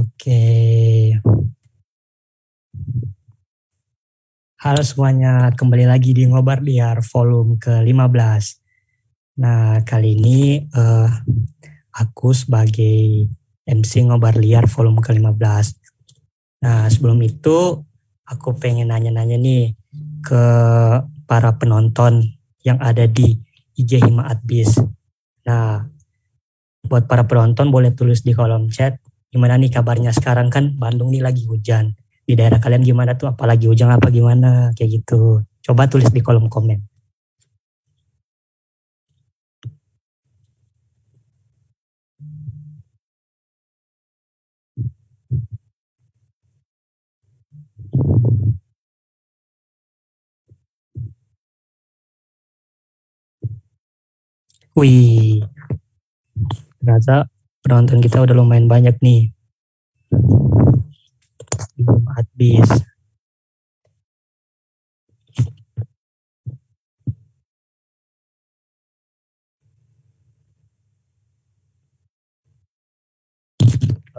Oke. Halo semuanya, kembali lagi di Ngobar Liar volume ke-15. Nah, kali ini uh, aku sebagai MC Ngobar Liar volume ke-15. Nah, sebelum itu aku pengen nanya-nanya nih ke para penonton yang ada di IG Hima Adbis. Nah, buat para penonton boleh tulis di kolom chat gimana nih kabarnya sekarang? Kan Bandung nih lagi hujan. Di daerah kalian gimana tuh? Apalagi hujan apa gimana? Kayak gitu. Coba tulis di kolom komen. Wih, ternyata penonton kita udah lumayan banyak nih. Belum habis.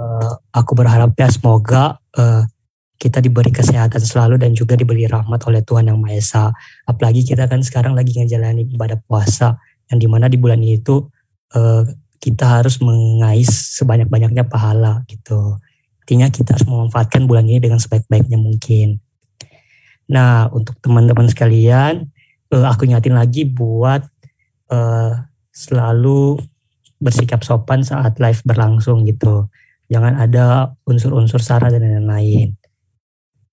Uh, aku berharap ya semoga uh, kita diberi kesehatan selalu dan juga diberi rahmat oleh Tuhan Yang Maha Esa. Apalagi kita kan sekarang lagi ngejalanin ibadah puasa yang di mana di bulan itu uh, kita harus mengais sebanyak-banyaknya pahala gitu. Artinya kita harus memanfaatkan bulan ini dengan sebaik-baiknya mungkin. Nah, untuk teman-teman sekalian, uh, aku ingatin lagi buat uh, selalu bersikap sopan saat live berlangsung gitu. Jangan ada unsur-unsur sara dan lain-lain.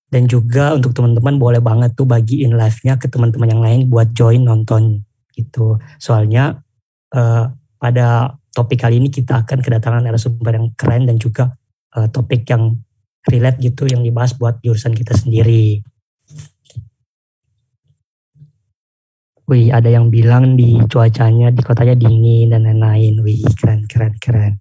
Dan juga untuk teman-teman boleh banget tuh bagiin live-nya ke teman-teman yang lain buat join nonton gitu. Soalnya uh, pada topik kali ini kita akan kedatangan narasumber yang keren dan juga uh, topik yang relate gitu yang dibahas buat jurusan kita sendiri. Wih, ada yang bilang di cuacanya di kotanya dingin dan lain-lain. Wih, keren, keren, keren.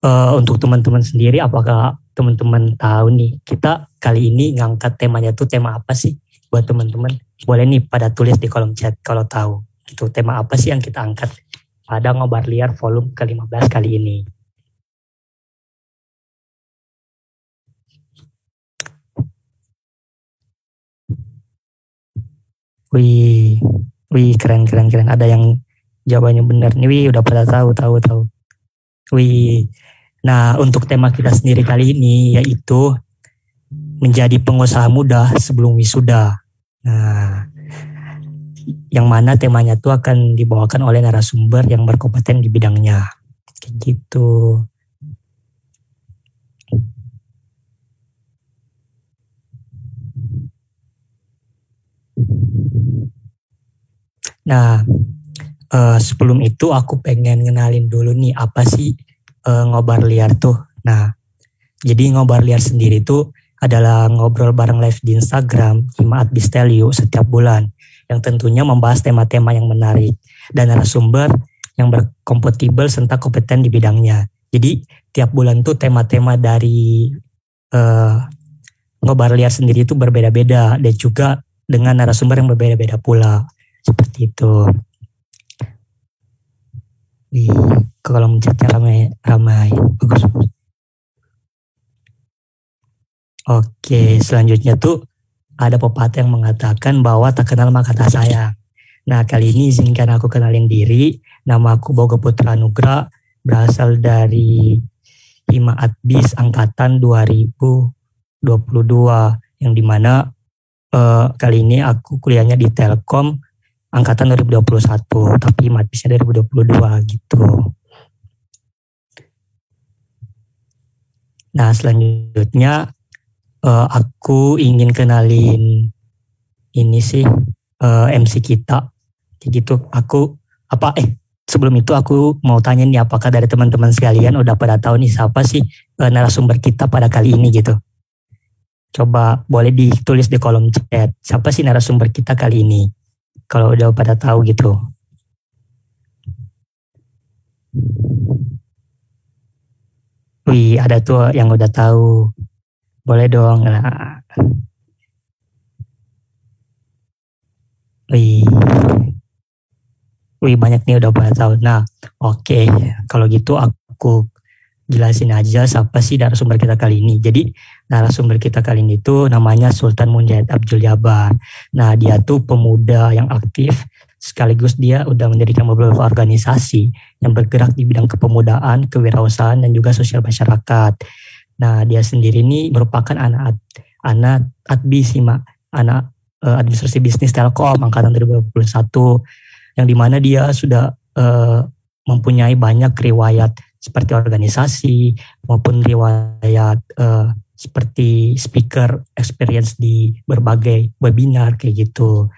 Uh, untuk teman-teman sendiri, apakah teman-teman tahu nih, kita kali ini ngangkat temanya tuh tema apa sih buat teman-teman? Boleh nih pada tulis di kolom chat kalau tahu. Itu tema apa sih yang kita angkat pada ngobar liar volume ke-15 kali ini. Wih, wih keren keren keren. Ada yang jawabannya benar nih. Wih, udah pada tahu tahu tahu. Wih. Nah, untuk tema kita sendiri kali ini yaitu menjadi pengusaha muda sebelum wisuda. Nah, yang mana temanya tuh akan dibawakan oleh narasumber yang berkompeten di bidangnya. Kayak gitu. Nah, uh, sebelum itu aku pengen ngenalin dulu nih apa sih uh, ngobar liar tuh. Nah, jadi ngobar liar sendiri tuh adalah ngobrol bareng live di Instagram Himaat Bistelio setiap bulan yang tentunya membahas tema-tema yang menarik dan narasumber yang berkompatibel serta kompeten di bidangnya. Jadi tiap bulan tuh tema-tema dari uh, ngobar liar sendiri itu berbeda-beda dan juga dengan narasumber yang berbeda-beda pula seperti itu. Di kalau mencetnya ramai ramai bagus. Oke, selanjutnya tuh ada pepatah yang mengatakan bahwa tak kenal maka tak sayang. Nah kali ini izinkan aku kenalin diri. Nama aku Boga Putra Nugra berasal dari Hima Adbis Angkatan 2022 yang di mana uh, kali ini aku kuliahnya di Telkom Angkatan 2021 tapi Hima Adbisnya 2022 gitu. Nah selanjutnya uh, aku ingin kenalin ini sih uh, eh, MC kita. Kayak gitu. Aku apa eh sebelum itu aku mau tanya nih apakah dari teman-teman sekalian udah pada tahu nih siapa sih uh, narasumber kita pada kali ini gitu? Coba boleh ditulis di kolom chat siapa sih narasumber kita kali ini? Kalau udah pada tahu gitu. Wih, ada tuh yang udah tahu. Boleh dong. Nah. Wih. Wih banyak nih udah pada tahu. Nah oke okay. kalau gitu aku jelasin aja siapa sih narasumber kita kali ini. Jadi narasumber kita kali ini itu namanya Sultan Munjahid Abdul Jabar. Nah dia tuh pemuda yang aktif sekaligus dia udah mendirikan beberapa organisasi yang bergerak di bidang kepemudaan, kewirausahaan dan juga sosial masyarakat. Nah dia sendiri ini merupakan anak anak adbi sih mak, anak uh, administrasi bisnis Telkom angkatan 2021 yang di mana dia sudah uh, mempunyai banyak riwayat seperti organisasi maupun riwayat uh, seperti speaker experience di berbagai webinar kayak gitu.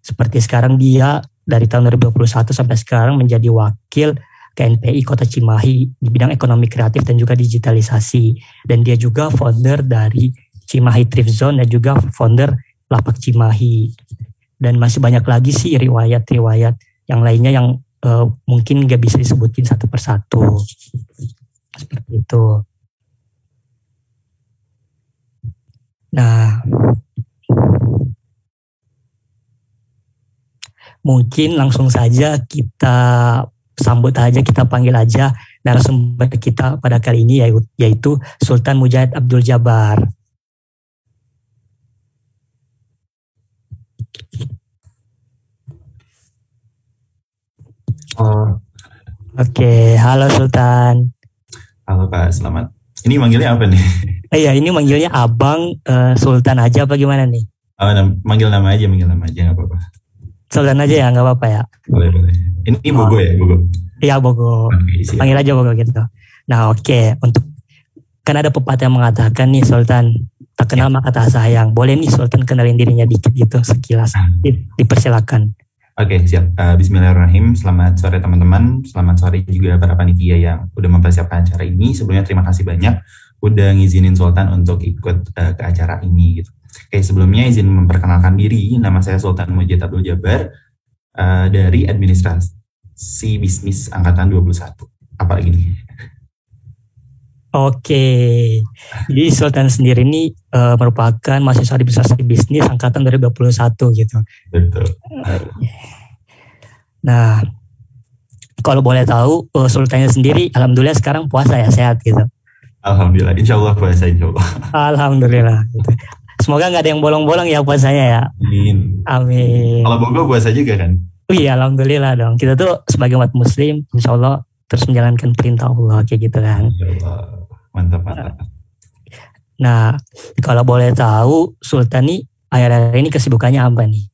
Seperti sekarang dia dari tahun 2021 sampai sekarang menjadi wakil KNPI Kota Cimahi di bidang ekonomi kreatif dan juga digitalisasi. Dan dia juga founder dari Cimahi Thrift Zone dan juga founder Lapak Cimahi. Dan masih banyak lagi sih riwayat-riwayat yang lainnya yang uh, mungkin nggak bisa disebutin satu persatu seperti itu. Nah, mungkin langsung saja kita sambut aja, kita panggil aja narasumber kita pada kali ini yaitu Sultan Mujahid Abdul Jabar. Oh. Oke, halo Sultan. Halo Kak, selamat. Ini manggilnya apa nih? Eh, iya, ini manggilnya Abang uh, Sultan aja apa gimana nih? Oh, manggil nama aja, manggil nama aja nggak apa-apa. Sultan aja ya, nggak apa-apa ya. Boleh, boleh. Ini, Bogo oh. ya, Bogo. Iya, Bogo. Okay, Panggil aja Bogo gitu. Nah, oke, okay. untuk kan ada pepatah yang mengatakan nih Sultan tak kenal ya. maka tak sayang. Boleh nih Sultan kenalin dirinya dikit gitu sekilas. Hmm. Di, dipersilakan. Oke, okay, siap. Uh, Bismillahirrahmanirrahim. Selamat sore teman-teman. Selamat sore juga para panitia yang udah mempersiapkan acara ini. Sebelumnya terima kasih banyak udah ngizinin Sultan untuk ikut uh, ke acara ini gitu. Oke, sebelumnya izin memperkenalkan diri. Nama saya Sultan Mujid Abdul Jabar uh, dari Administrasi Bisnis Angkatan 21. Apa lagi nih? Oke, jadi Sultan sendiri ini uh, merupakan mahasiswa administrasi bisnis angkatan 2021 gitu. Betul. Nah, kalau boleh tahu uh, Sultannya sendiri, alhamdulillah sekarang puasa ya sehat gitu. Alhamdulillah, insya Allah puasa insya Allah. Alhamdulillah. Gitu. Semoga nggak ada yang bolong-bolong ya puasanya ya. Amin. Amin. Kalau Bogo puasa juga kan? Iya, alhamdulillah dong. Kita tuh sebagai umat Muslim, insya Allah terus menjalankan perintah Allah kayak gitu kan. Allah mantap mantap. Nah, kalau boleh tahu Sultan nih akhir-akhir ini kesibukannya apa nih?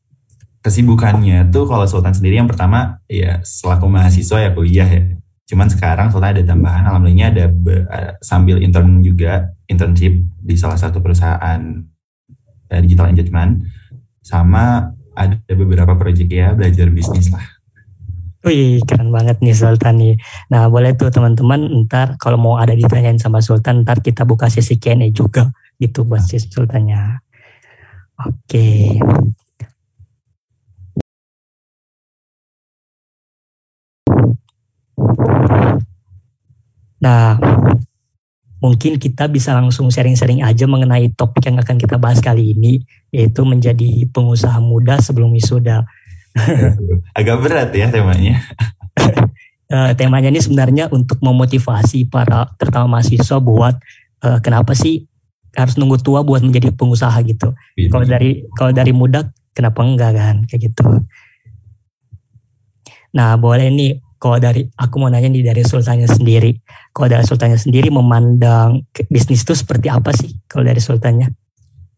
Kesibukannya tuh kalau Sultan sendiri yang pertama ya selaku mahasiswa ya kuliah ya. Cuman sekarang Sultan ada tambahan, alhamdulillah ada be, sambil intern juga, internship di salah satu perusahaan uh, digital engagement. Sama ada beberapa proyek ya belajar bisnis lah Wih, keren banget nih Sultan nih. Nah, boleh tuh teman-teman ntar kalau mau ada ditanyain sama Sultan, ntar kita buka sesi Q&A juga gitu buat si Sultannya. Oke. Nah, mungkin kita bisa langsung sharing-sharing aja mengenai topik yang akan kita bahas kali ini, yaitu menjadi pengusaha muda sebelum wisuda. Agak berat ya temanya. uh, temanya ini sebenarnya untuk memotivasi para terutama mahasiswa buat uh, kenapa sih harus nunggu tua buat menjadi pengusaha gitu. Iya. Kalau dari kalau dari muda kenapa enggak kan kayak gitu. Nah boleh nih kalau dari aku mau nanya nih dari sultannya sendiri. Kalau dari sultannya sendiri memandang bisnis itu seperti apa sih kalau dari sultannya?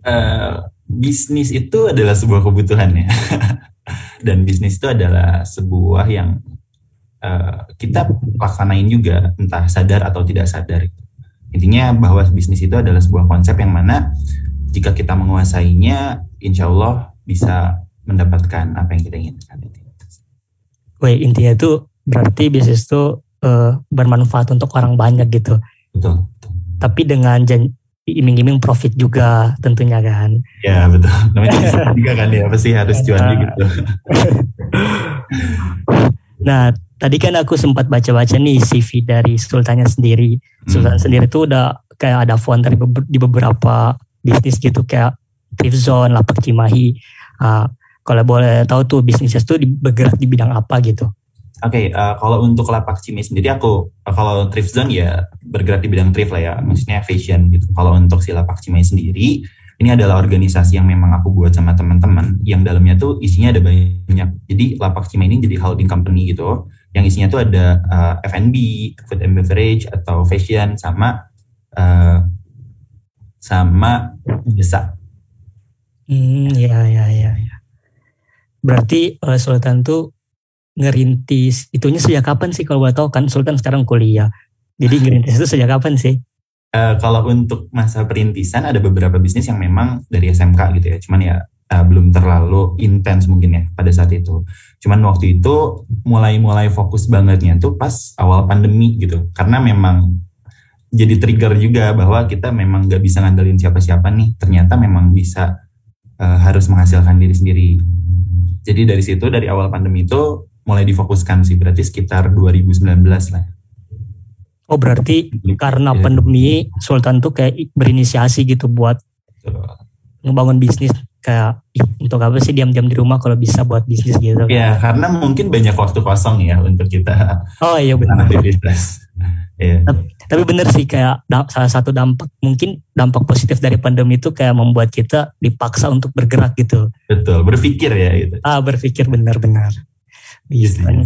Uh, bisnis itu adalah sebuah kebutuhan ya. dan bisnis itu adalah sebuah yang uh, kita laksanain juga entah sadar atau tidak sadar intinya bahwa bisnis itu adalah sebuah konsep yang mana jika kita menguasainya insya Allah bisa mendapatkan apa yang kita inginkan Wih, intinya itu berarti bisnis itu uh, bermanfaat untuk orang banyak gitu. Betul. Tapi dengan iming-iming profit juga tentunya kan. Ya betul. Namanya juga kan ya pasti harus cuan nah. gitu. nah tadi kan aku sempat baca-baca nih CV dari Sultannya sendiri. Hmm. Sultan sendiri tuh udah kayak ada founder di beberapa bisnis gitu kayak Thrift Zone, Lapak Cimahi. Uh, kalau boleh tahu tuh bisnisnya tuh bergerak di bidang apa gitu? Oke, okay, uh, kalau untuk lapak Cime sendiri aku uh, kalau thrift zone ya bergerak di bidang thrift lah ya, maksudnya fashion gitu. Kalau untuk si lapak Cime sendiri, ini adalah organisasi yang memang aku buat sama teman-teman yang dalamnya tuh isinya ada banyak. Jadi lapak Cime ini jadi holding company gitu, yang isinya tuh ada uh, F&B, food and beverage atau fashion sama uh, sama jasa. Hmm, ya ya ya. ya. Berarti uh, Sultan tuh ngerintis itunya sejak kapan sih kalau gue tahu? Kan Sultan sekarang kuliah. Jadi ngerintis itu sejak kapan sih? Uh, kalau untuk masa perintisan ada beberapa bisnis yang memang dari SMK gitu ya. Cuman ya uh, belum terlalu intens mungkin ya pada saat itu. Cuman waktu itu mulai-mulai fokus bangetnya tuh pas awal pandemi gitu. Karena memang jadi trigger juga bahwa kita memang gak bisa ngandelin siapa-siapa nih. Ternyata memang bisa uh, harus menghasilkan diri sendiri. Jadi dari situ dari awal pandemi itu mulai difokuskan sih berarti sekitar 2019 lah. Oh berarti karena ya. pandemi Sultan tuh kayak berinisiasi gitu buat ngebangun bisnis kayak untuk apa sih diam-diam di rumah kalau bisa buat bisnis gitu. Ya karena mungkin banyak waktu kosong ya untuk kita. Oh iya benar. Aktivitas. ya. Tapi bener sih kayak salah satu dampak mungkin dampak positif dari pandemi itu kayak membuat kita dipaksa untuk bergerak gitu. Betul berpikir ya gitu. Ah berpikir benar-benar. Bisa keren,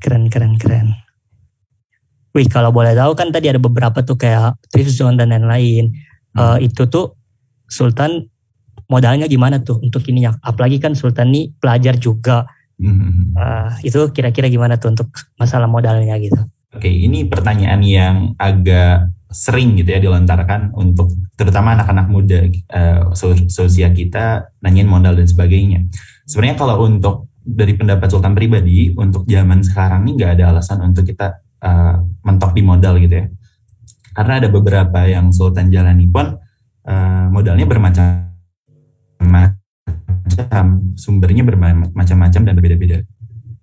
keren, keren, keren. Wih, kalau boleh tahu kan tadi ada beberapa tuh kayak thrift zone dan lain-lain. Hmm. Uh, itu tuh Sultan modalnya gimana tuh untuk ininya? Apalagi kan Sultan nih pelajar juga. Hmm. Uh, itu kira-kira gimana tuh untuk masalah modalnya gitu? Oke, ini pertanyaan yang agak sering gitu ya dilontarkan untuk terutama anak-anak muda uh, sosial kita nanyain modal dan sebagainya. Sebenarnya kalau untuk dari pendapat Sultan pribadi untuk zaman sekarang ini nggak ada alasan untuk kita uh, mentok di modal gitu ya. Karena ada beberapa yang Sultan jalani pun uh, modalnya bermacam-macam sumbernya bermacam-macam dan berbeda-beda.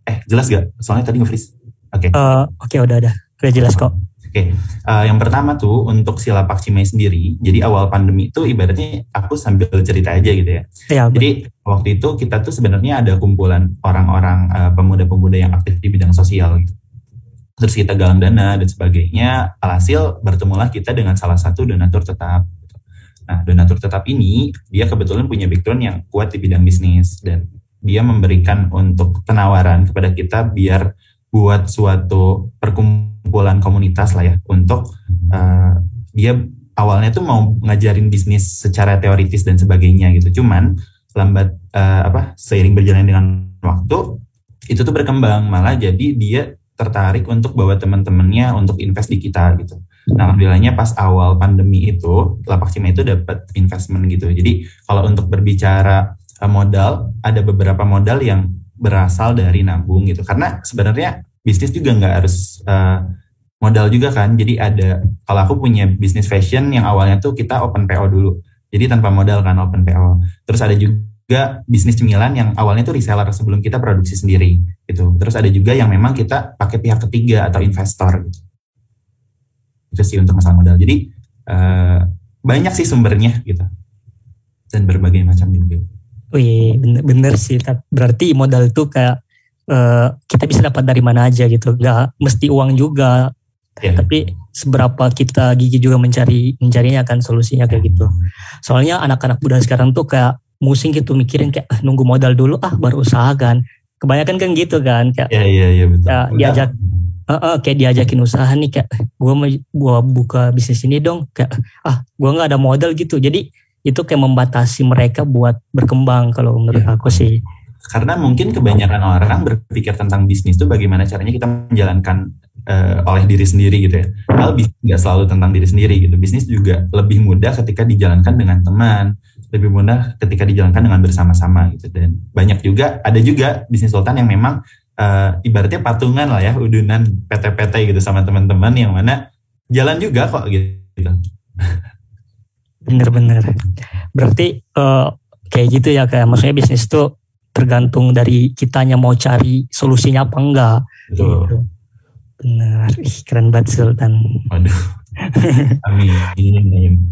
Eh jelas gak soalnya tadi nge-freeze. Oke. Okay. uh, oke okay, udah udah. Udah jelas kok Oke, okay. uh, yang pertama tuh untuk si lapak Cimai sendiri, jadi awal pandemi itu ibaratnya aku sambil cerita aja gitu ya. ya jadi waktu itu kita tuh sebenarnya ada kumpulan orang-orang uh, pemuda-pemuda yang aktif di bidang sosial gitu. Terus kita galang dana dan sebagainya. Alhasil bertemulah kita dengan salah satu donatur tetap. Nah, donatur tetap ini dia kebetulan punya background yang kuat di bidang bisnis dan dia memberikan untuk penawaran kepada kita biar buat suatu perkumpulan komunitas lah ya untuk uh, dia awalnya tuh mau ngajarin bisnis secara teoritis dan sebagainya gitu cuman lambat uh, apa seiring berjalan dengan waktu itu tuh berkembang malah jadi dia tertarik untuk bawa teman-temannya untuk invest di kita gitu. Nah, alhamdulillahnya pas awal pandemi itu lapak Cima itu dapat investment gitu. Jadi kalau untuk berbicara uh, modal ada beberapa modal yang berasal dari nabung gitu. Karena sebenarnya bisnis juga nggak harus uh, modal juga kan. Jadi ada kalau aku punya bisnis fashion yang awalnya tuh kita open PO dulu. Jadi tanpa modal kan open PO. Terus ada juga bisnis cemilan yang awalnya tuh reseller sebelum kita produksi sendiri gitu. Terus ada juga yang memang kita pakai pihak ketiga atau investor gitu. Itu sih untuk masalah modal. Jadi uh, banyak sih sumbernya gitu. Dan berbagai macam juga. Wih, bener, bener sih. Berarti modal itu kayak uh, kita bisa dapat dari mana aja gitu. Gak mesti uang juga. Yeah. Tapi seberapa kita gigi juga mencari mencarinya akan solusinya kayak gitu. Soalnya anak-anak muda sekarang tuh kayak musing gitu mikirin kayak ah, nunggu modal dulu ah baru usaha kan. Kebanyakan kan gitu kan kayak yeah, yeah, yeah, betul. Ya, diajak uh, uh, kayak diajakin usaha nih kayak gue mau gua buka bisnis ini dong kayak ah gue nggak ada modal gitu. Jadi itu kayak membatasi mereka buat berkembang kalau menurut ya. aku sih. Karena mungkin kebanyakan orang berpikir tentang bisnis itu bagaimana caranya kita menjalankan uh, oleh diri sendiri gitu ya. Hal bisnis nggak selalu tentang diri sendiri gitu. Bisnis juga lebih mudah ketika dijalankan dengan teman, lebih mudah ketika dijalankan dengan bersama-sama gitu. Dan banyak juga ada juga bisnis sultan yang memang uh, ibaratnya patungan lah ya, udunan PT-PT gitu sama teman-teman yang mana jalan juga kok gitu. Bener-bener. Berarti uh, kayak gitu ya kayak maksudnya bisnis itu tergantung dari kitanya mau cari solusinya apa enggak. Betul. Gitu. Benar. Ih, keren banget Sultan. Waduh. Amin.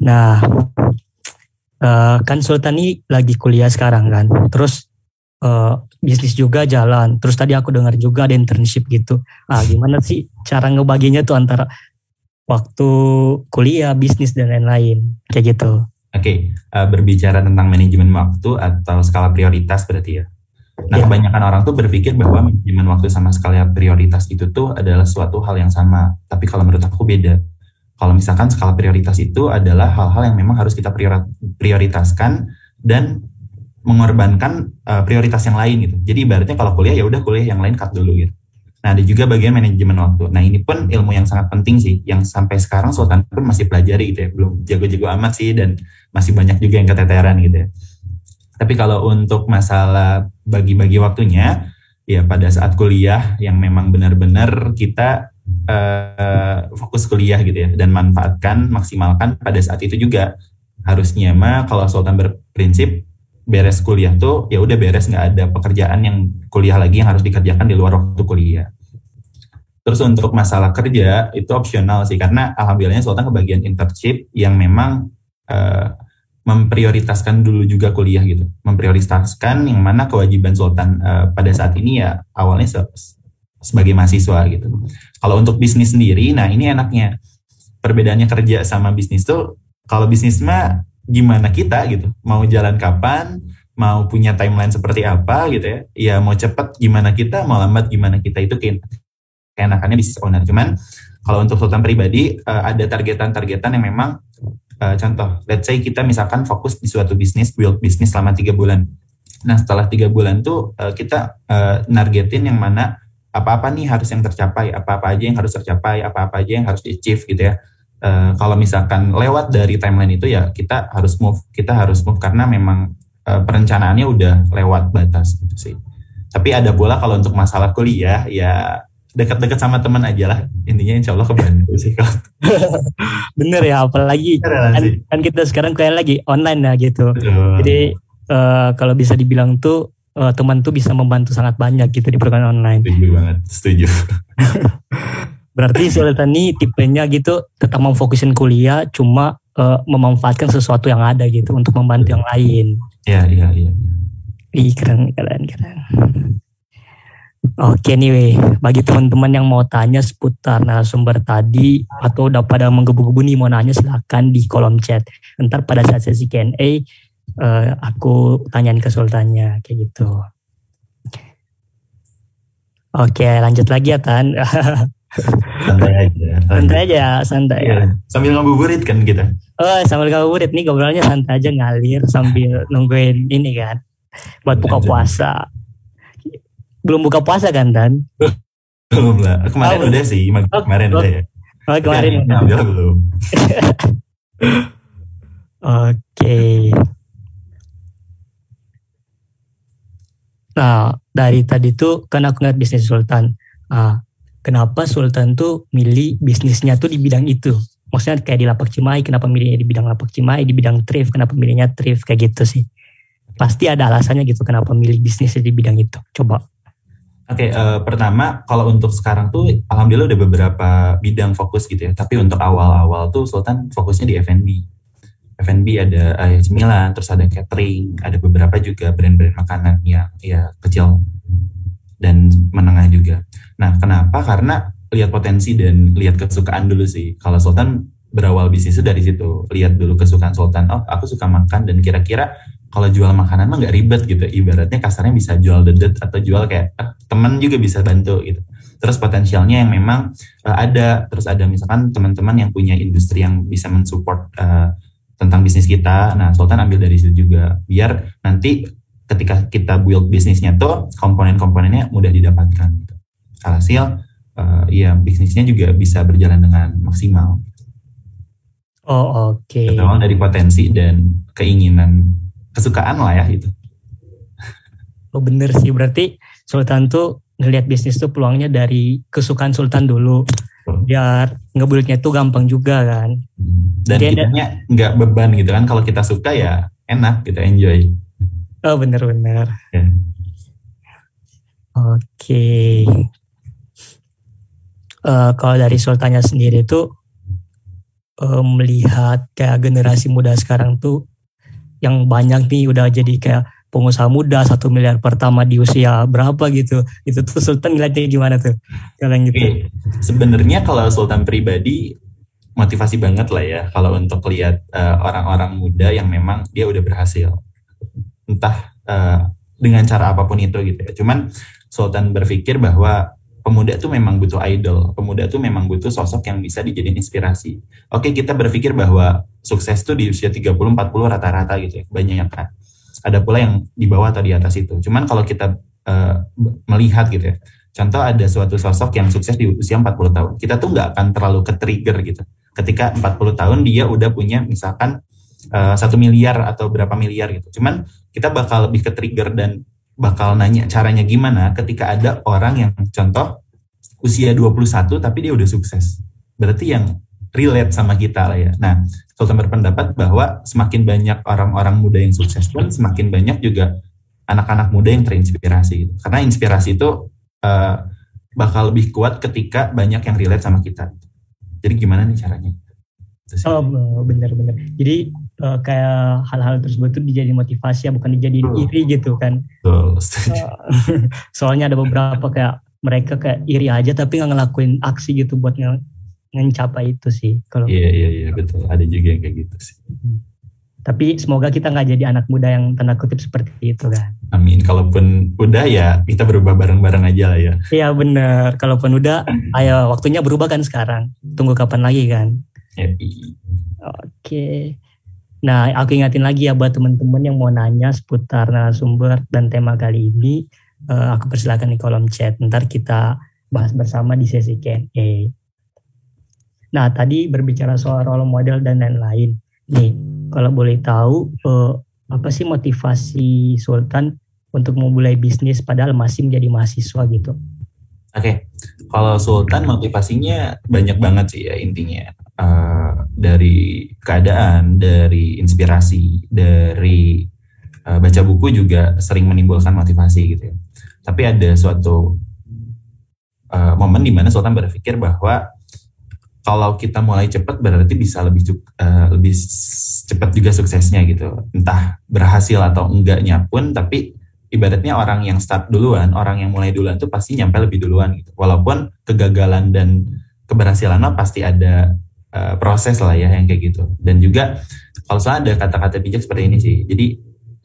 nah, uh, kan Sultan ini lagi kuliah sekarang kan. Terus uh, bisnis juga jalan. Terus tadi aku dengar juga ada internship gitu. Ah, gimana sih cara ngebaginya tuh antara waktu kuliah, bisnis dan lain-lain kayak gitu. Oke, okay. uh, berbicara tentang manajemen waktu atau skala prioritas berarti ya. Nah, yeah. kebanyakan orang tuh berpikir bahwa manajemen waktu sama skala prioritas itu tuh adalah suatu hal yang sama. Tapi kalau menurut aku beda. Kalau misalkan skala prioritas itu adalah hal-hal yang memang harus kita prioritaskan dan mengorbankan uh, prioritas yang lain gitu. Jadi ibaratnya kalau kuliah ya udah kuliah yang lain cut dulu gitu. Nah, ada juga bagian manajemen waktu. Nah, ini pun ilmu yang sangat penting sih, yang sampai sekarang Sultan pun masih pelajari gitu ya. Belum jago-jago amat sih dan masih banyak juga yang keteteran gitu ya. Tapi kalau untuk masalah bagi-bagi waktunya, ya pada saat kuliah yang memang benar-benar kita uh, fokus kuliah gitu ya dan manfaatkan, maksimalkan pada saat itu juga harusnya mah kalau Sultan berprinsip beres kuliah tuh ya udah beres nggak ada pekerjaan yang kuliah lagi yang harus dikerjakan di luar waktu kuliah. Terus untuk masalah kerja itu opsional sih karena alhamdulillahnya Sultan kebagian internship yang memang uh, memprioritaskan dulu juga kuliah gitu, memprioritaskan yang mana kewajiban Sultan uh, pada saat ini ya awalnya se sebagai mahasiswa gitu. Kalau untuk bisnis sendiri, nah ini enaknya perbedaannya kerja sama bisnis tuh kalau bisnis mah gimana kita gitu? Mau jalan kapan? Mau punya timeline seperti apa gitu ya? Ya mau cepat gimana kita mau lambat gimana kita itu keenakannya bisnis owner. Cuman kalau untuk sultan pribadi uh, ada targetan-targetan yang memang uh, contoh let's say kita misalkan fokus di suatu bisnis build bisnis selama tiga bulan. Nah setelah tiga bulan tuh uh, kita uh, nargetin yang mana apa-apa nih harus yang tercapai apa-apa aja yang harus tercapai apa-apa aja yang harus di achieve gitu ya uh, kalau misalkan lewat dari timeline itu ya kita harus move kita harus move karena memang uh, perencanaannya udah lewat batas gitu sih. Tapi ada pula kalau untuk masalah kuliah ya dekat-dekat sama teman aja lah. Intinya insya Allah kebantu sih kalau. Bener ya apalagi kan, kan kita sekarang kayak lagi online ya gitu. Betul. jadi uh, kalau bisa dibilang tuh uh, teman tuh bisa membantu sangat banyak gitu di program online. Setuju banget setuju Berarti Sultan ini tipenya gitu tetap memfokusin kuliah cuma uh, memanfaatkan sesuatu yang ada gitu untuk membantu yang lain. Iya, iya, iya. Ih, keren, keren, keren. Oke nih, weh. bagi teman-teman yang mau tanya seputar narasumber tadi atau udah pada menggebu-gebu nih mau nanya silahkan di kolom chat. Ntar pada saat sesi Q&A uh, aku tanyain ke sultannya kayak gitu. Oke lanjut lagi ya Tan. santai aja. Santai aja santai. Ya. sambil ngabuburit kan kita? Oh sambil ngabuburit. Nih ngobrolnya santai aja ngalir sambil nungguin ini kan. Buat buka puasa. Belum buka puasa kan Dan? Belum lah. Kemarin oh, udah sih. Oh, kemarin oh, udah ya. Oh kemarin ya, ya, belum. Oke. Nah, dari tadi tuh kan aku ngeliat bisnis Sultan. Ah, kenapa Sultan tuh milih bisnisnya tuh di bidang itu. Maksudnya kayak di lapak Cimahi, kenapa milihnya di bidang lapak Cimahi, di bidang thrift, kenapa milihnya thrift, kayak gitu sih. Pasti ada alasannya gitu kenapa milih bisnisnya di bidang itu. Coba. Oke, okay, uh, eh, pertama kalau untuk sekarang tuh alhamdulillah udah beberapa bidang fokus gitu ya. Tapi untuk awal-awal tuh Sultan fokusnya di F&B. F&B ada uh, cemilan, terus ada catering, ada beberapa juga brand-brand makanan yang ya kecil dan menengah juga. Nah, kenapa? Karena lihat potensi dan lihat kesukaan dulu sih. Kalau Sultan berawal bisnis itu dari situ. Lihat dulu kesukaan Sultan. Oh, aku suka makan dan kira-kira kalau jual makanan mah nggak ribet gitu. Ibaratnya kasarnya bisa jual dedet atau jual kayak eh, teman juga bisa bantu gitu. Terus potensialnya yang memang uh, ada. Terus ada misalkan teman-teman yang punya industri yang bisa mensupport uh, tentang bisnis kita. Nah, Sultan ambil dari situ juga. Biar nanti ketika kita build bisnisnya tuh komponen-komponennya mudah didapatkan. Gitu. Alhasil uh, ya bisnisnya juga bisa berjalan dengan maksimal. Oh oke. Okay. dari potensi dan keinginan, kesukaan lah ya itu. Oh bener sih berarti Sultan tuh ngelihat bisnis tuh peluangnya dari kesukaan Sultan dulu. Biar ngebulitnya tuh gampang juga kan. Dan kitanya nggak beban gitu kan. Kalau kita suka ya enak kita enjoy. Oh benar-benar. Yeah. Oke. Okay. Uh, kalau dari Sultannya sendiri itu uh, melihat kayak generasi muda sekarang tuh yang banyak nih udah jadi kayak pengusaha muda satu miliar pertama di usia berapa gitu itu tuh Sultan ngeliatnya gimana tuh kalian gitu sebenarnya kalau Sultan pribadi motivasi banget lah ya kalau untuk lihat uh, orang-orang muda yang memang dia udah berhasil entah uh, dengan cara apa pun itu gitu ya. Cuman Sultan berpikir bahwa pemuda tuh memang butuh idol pemuda tuh memang butuh sosok yang bisa dijadiin inspirasi. Oke kita berpikir bahwa sukses tuh di usia 30-40 rata-rata gitu ya banyak kan ada pula yang di bawah atau di atas itu. Cuman kalau kita uh, melihat gitu ya contoh ada suatu sosok yang sukses di usia 40 tahun kita tuh nggak akan terlalu ke trigger gitu. Ketika 40 tahun dia udah punya misalkan satu uh, miliar atau berapa miliar gitu. Cuman kita bakal lebih ke trigger dan bakal nanya caranya gimana ketika ada orang yang contoh usia 21 tapi dia udah sukses. Berarti yang relate sama kita lah ya. Nah, Sultan berpendapat bahwa semakin banyak orang-orang muda yang sukses pun semakin banyak juga anak-anak muda yang terinspirasi gitu. Karena inspirasi itu uh, bakal lebih kuat ketika banyak yang relate sama kita. Jadi gimana nih caranya? Oh benar-benar. Jadi uh, kayak hal-hal tersebut itu dijadi motivasi ya bukan dijadiin oh. iri gitu kan. Oh, soalnya ada beberapa kayak mereka kayak iri aja tapi nggak ngelakuin aksi gitu buat nge ngecapai itu sih. Kalau iya iya iya betul. Ada juga yang kayak gitu sih. Hmm. Tapi semoga kita nggak jadi anak muda yang tanda kutip seperti itu kan. Amin. Kalaupun udah ya kita berubah bareng-bareng aja lah ya. Iya bener. Kalaupun udah, ayo waktunya berubah kan sekarang. Tunggu kapan lagi kan. Happy. Oke. Nah, aku ingatin lagi ya buat teman-teman yang mau nanya seputar narasumber dan tema kali ini, uh, aku persilakan di kolom chat. Ntar kita bahas bersama di sesi Q&A. Nah, tadi berbicara soal role model dan lain-lain. Nih, kalau boleh tahu uh, apa sih motivasi Sultan untuk memulai bisnis padahal masih menjadi mahasiswa gitu? Oke, okay. kalau Sultan motivasinya banyak banget sih ya intinya uh, dari keadaan, dari inspirasi, dari uh, baca buku juga sering menimbulkan motivasi gitu ya. Tapi ada suatu uh, momen di mana Sultan berpikir bahwa kalau kita mulai cepat berarti bisa lebih uh, lebih cepat juga suksesnya gitu. Entah berhasil atau enggaknya pun tapi ibaratnya orang yang start duluan, orang yang mulai duluan tuh pasti nyampe lebih duluan gitu. Walaupun kegagalan dan keberhasilannya pasti ada uh, proses lah ya yang kayak gitu. Dan juga kalau saya ada kata-kata bijak seperti ini sih. Jadi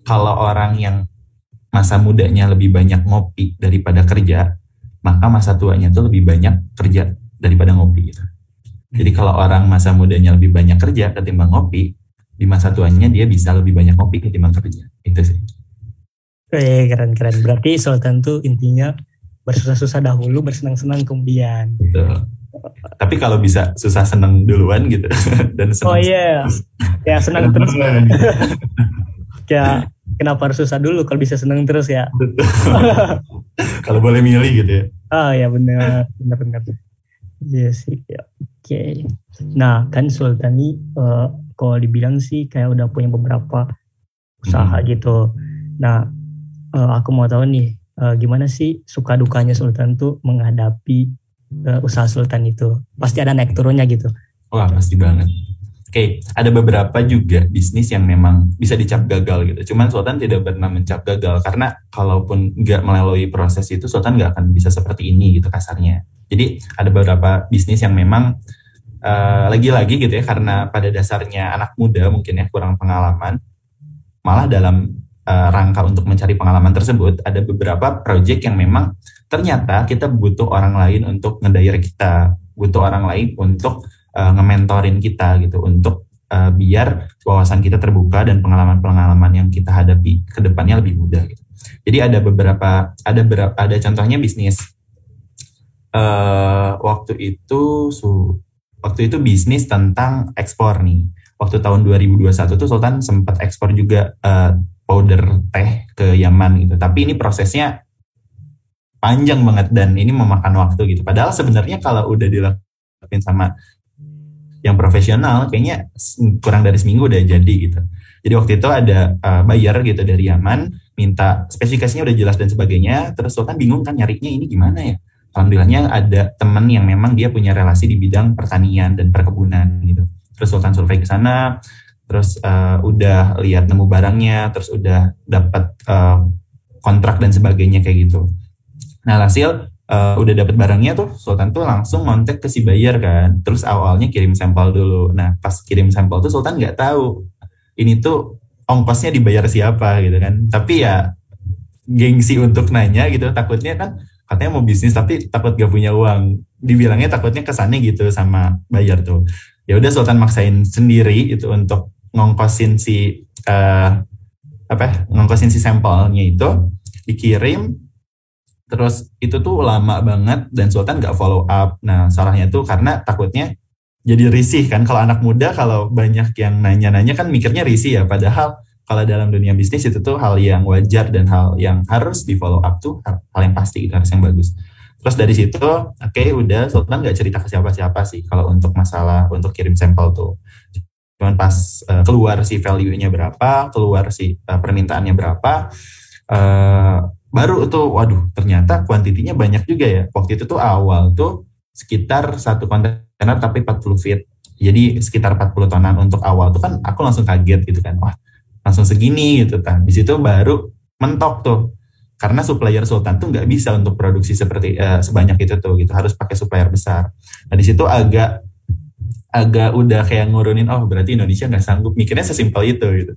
kalau orang yang masa mudanya lebih banyak ngopi daripada kerja, maka masa tuanya tuh lebih banyak kerja daripada ngopi gitu. Jadi kalau orang masa mudanya lebih banyak kerja ketimbang ngopi, di masa tuanya dia bisa lebih banyak ngopi ketimbang kerja. Itu sih. Eh, keren-keren. Berarti Sultan tuh intinya bersusah-susah dahulu, bersenang-senang kemudian. Betul. Tapi kalau bisa susah senang duluan gitu dan senang. Oh iya, yeah. ya senang terus. ya kenapa harus susah dulu kalau bisa senang terus ya? kalau boleh milih gitu ya. Oh ya benar, benar-benar. Iya sih. Ya. Oke. Okay. Nah kan Sultani uh, kalau dibilang sih kayak udah punya beberapa usaha hmm. gitu. Nah uh, aku mau tahu nih uh, gimana sih suka dukanya Sultan tuh menghadapi uh, usaha Sultan itu. Pasti ada naik turunnya gitu. Wah pasti banget. Oke, okay, ada beberapa juga bisnis yang memang bisa dicap gagal gitu. Cuman Sultan tidak pernah mencap gagal karena kalaupun nggak melalui proses itu Sultan nggak akan bisa seperti ini gitu kasarnya. Jadi ada beberapa bisnis yang memang lagi eh, lagi-lagi gitu ya karena pada dasarnya anak muda mungkin ya kurang pengalaman. Malah dalam uh, rangka untuk mencari pengalaman tersebut ada beberapa project yang memang ternyata kita butuh orang lain untuk ngedayer kita, butuh orang lain untuk uh, nge-mentorin kita gitu untuk uh, biar wawasan kita terbuka dan pengalaman-pengalaman yang kita hadapi ke depannya lebih mudah gitu. Jadi ada beberapa ada berapa ada contohnya bisnis uh, waktu itu su, waktu itu bisnis tentang ekspor nih. Waktu tahun 2021 tuh Sultan sempat ekspor juga uh, powder teh ke Yaman gitu. Tapi ini prosesnya panjang banget dan ini memakan waktu gitu. Padahal sebenarnya kalau udah dilakuin sama yang profesional kayaknya kurang dari seminggu udah jadi gitu. Jadi waktu itu ada uh, buyer gitu dari Yaman minta spesifikasinya udah jelas dan sebagainya. Terus Sultan bingung kan nyarinya ini gimana ya? alhamdulillahnya ada teman yang memang dia punya relasi di bidang pertanian dan perkebunan gitu. Terus Sultan survei ke sana, terus uh, udah lihat nemu barangnya, terus udah dapat uh, kontrak dan sebagainya kayak gitu. Nah hasil uh, udah dapat barangnya tuh Sultan tuh langsung kontak ke si buyer kan. Terus awalnya kirim sampel dulu. Nah pas kirim sampel tuh Sultan nggak tahu ini tuh ongkosnya dibayar siapa gitu kan. Tapi ya gengsi untuk nanya gitu takutnya kan katanya mau bisnis tapi takut gak punya uang dibilangnya takutnya kesannya gitu sama buyer tuh ya udah Sultan maksain sendiri itu untuk ngongkosin si uh, apa ya, ngongkosin si sampelnya itu dikirim terus itu tuh lama banget dan Sultan nggak follow up. Nah salahnya tuh karena takutnya jadi risih kan. Kalau anak muda kalau banyak yang nanya-nanya kan mikirnya risih ya. Padahal kalau dalam dunia bisnis itu tuh hal yang wajar dan hal yang harus di follow up tuh hal, yang pasti itu harus yang bagus. Terus dari situ oke okay, udah Sultan nggak cerita ke siapa-siapa sih kalau untuk masalah untuk kirim sampel tuh cuman pas uh, keluar si value-nya berapa keluar si uh, permintaannya berapa uh, baru tuh waduh ternyata kuantitinya banyak juga ya. Waktu itu tuh awal tuh sekitar satu kontainer tapi 40 feet. Jadi sekitar 40 tonan. Untuk awal tuh kan aku langsung kaget gitu kan. Wah langsung segini gitu kan. Di situ baru mentok tuh. Karena supplier Sultan tuh nggak bisa untuk produksi seperti uh, sebanyak itu tuh gitu. Harus pakai supplier besar. Nah di situ agak agak udah kayak ngurunin oh berarti Indonesia nggak sanggup. Mikirnya sesimpel itu gitu.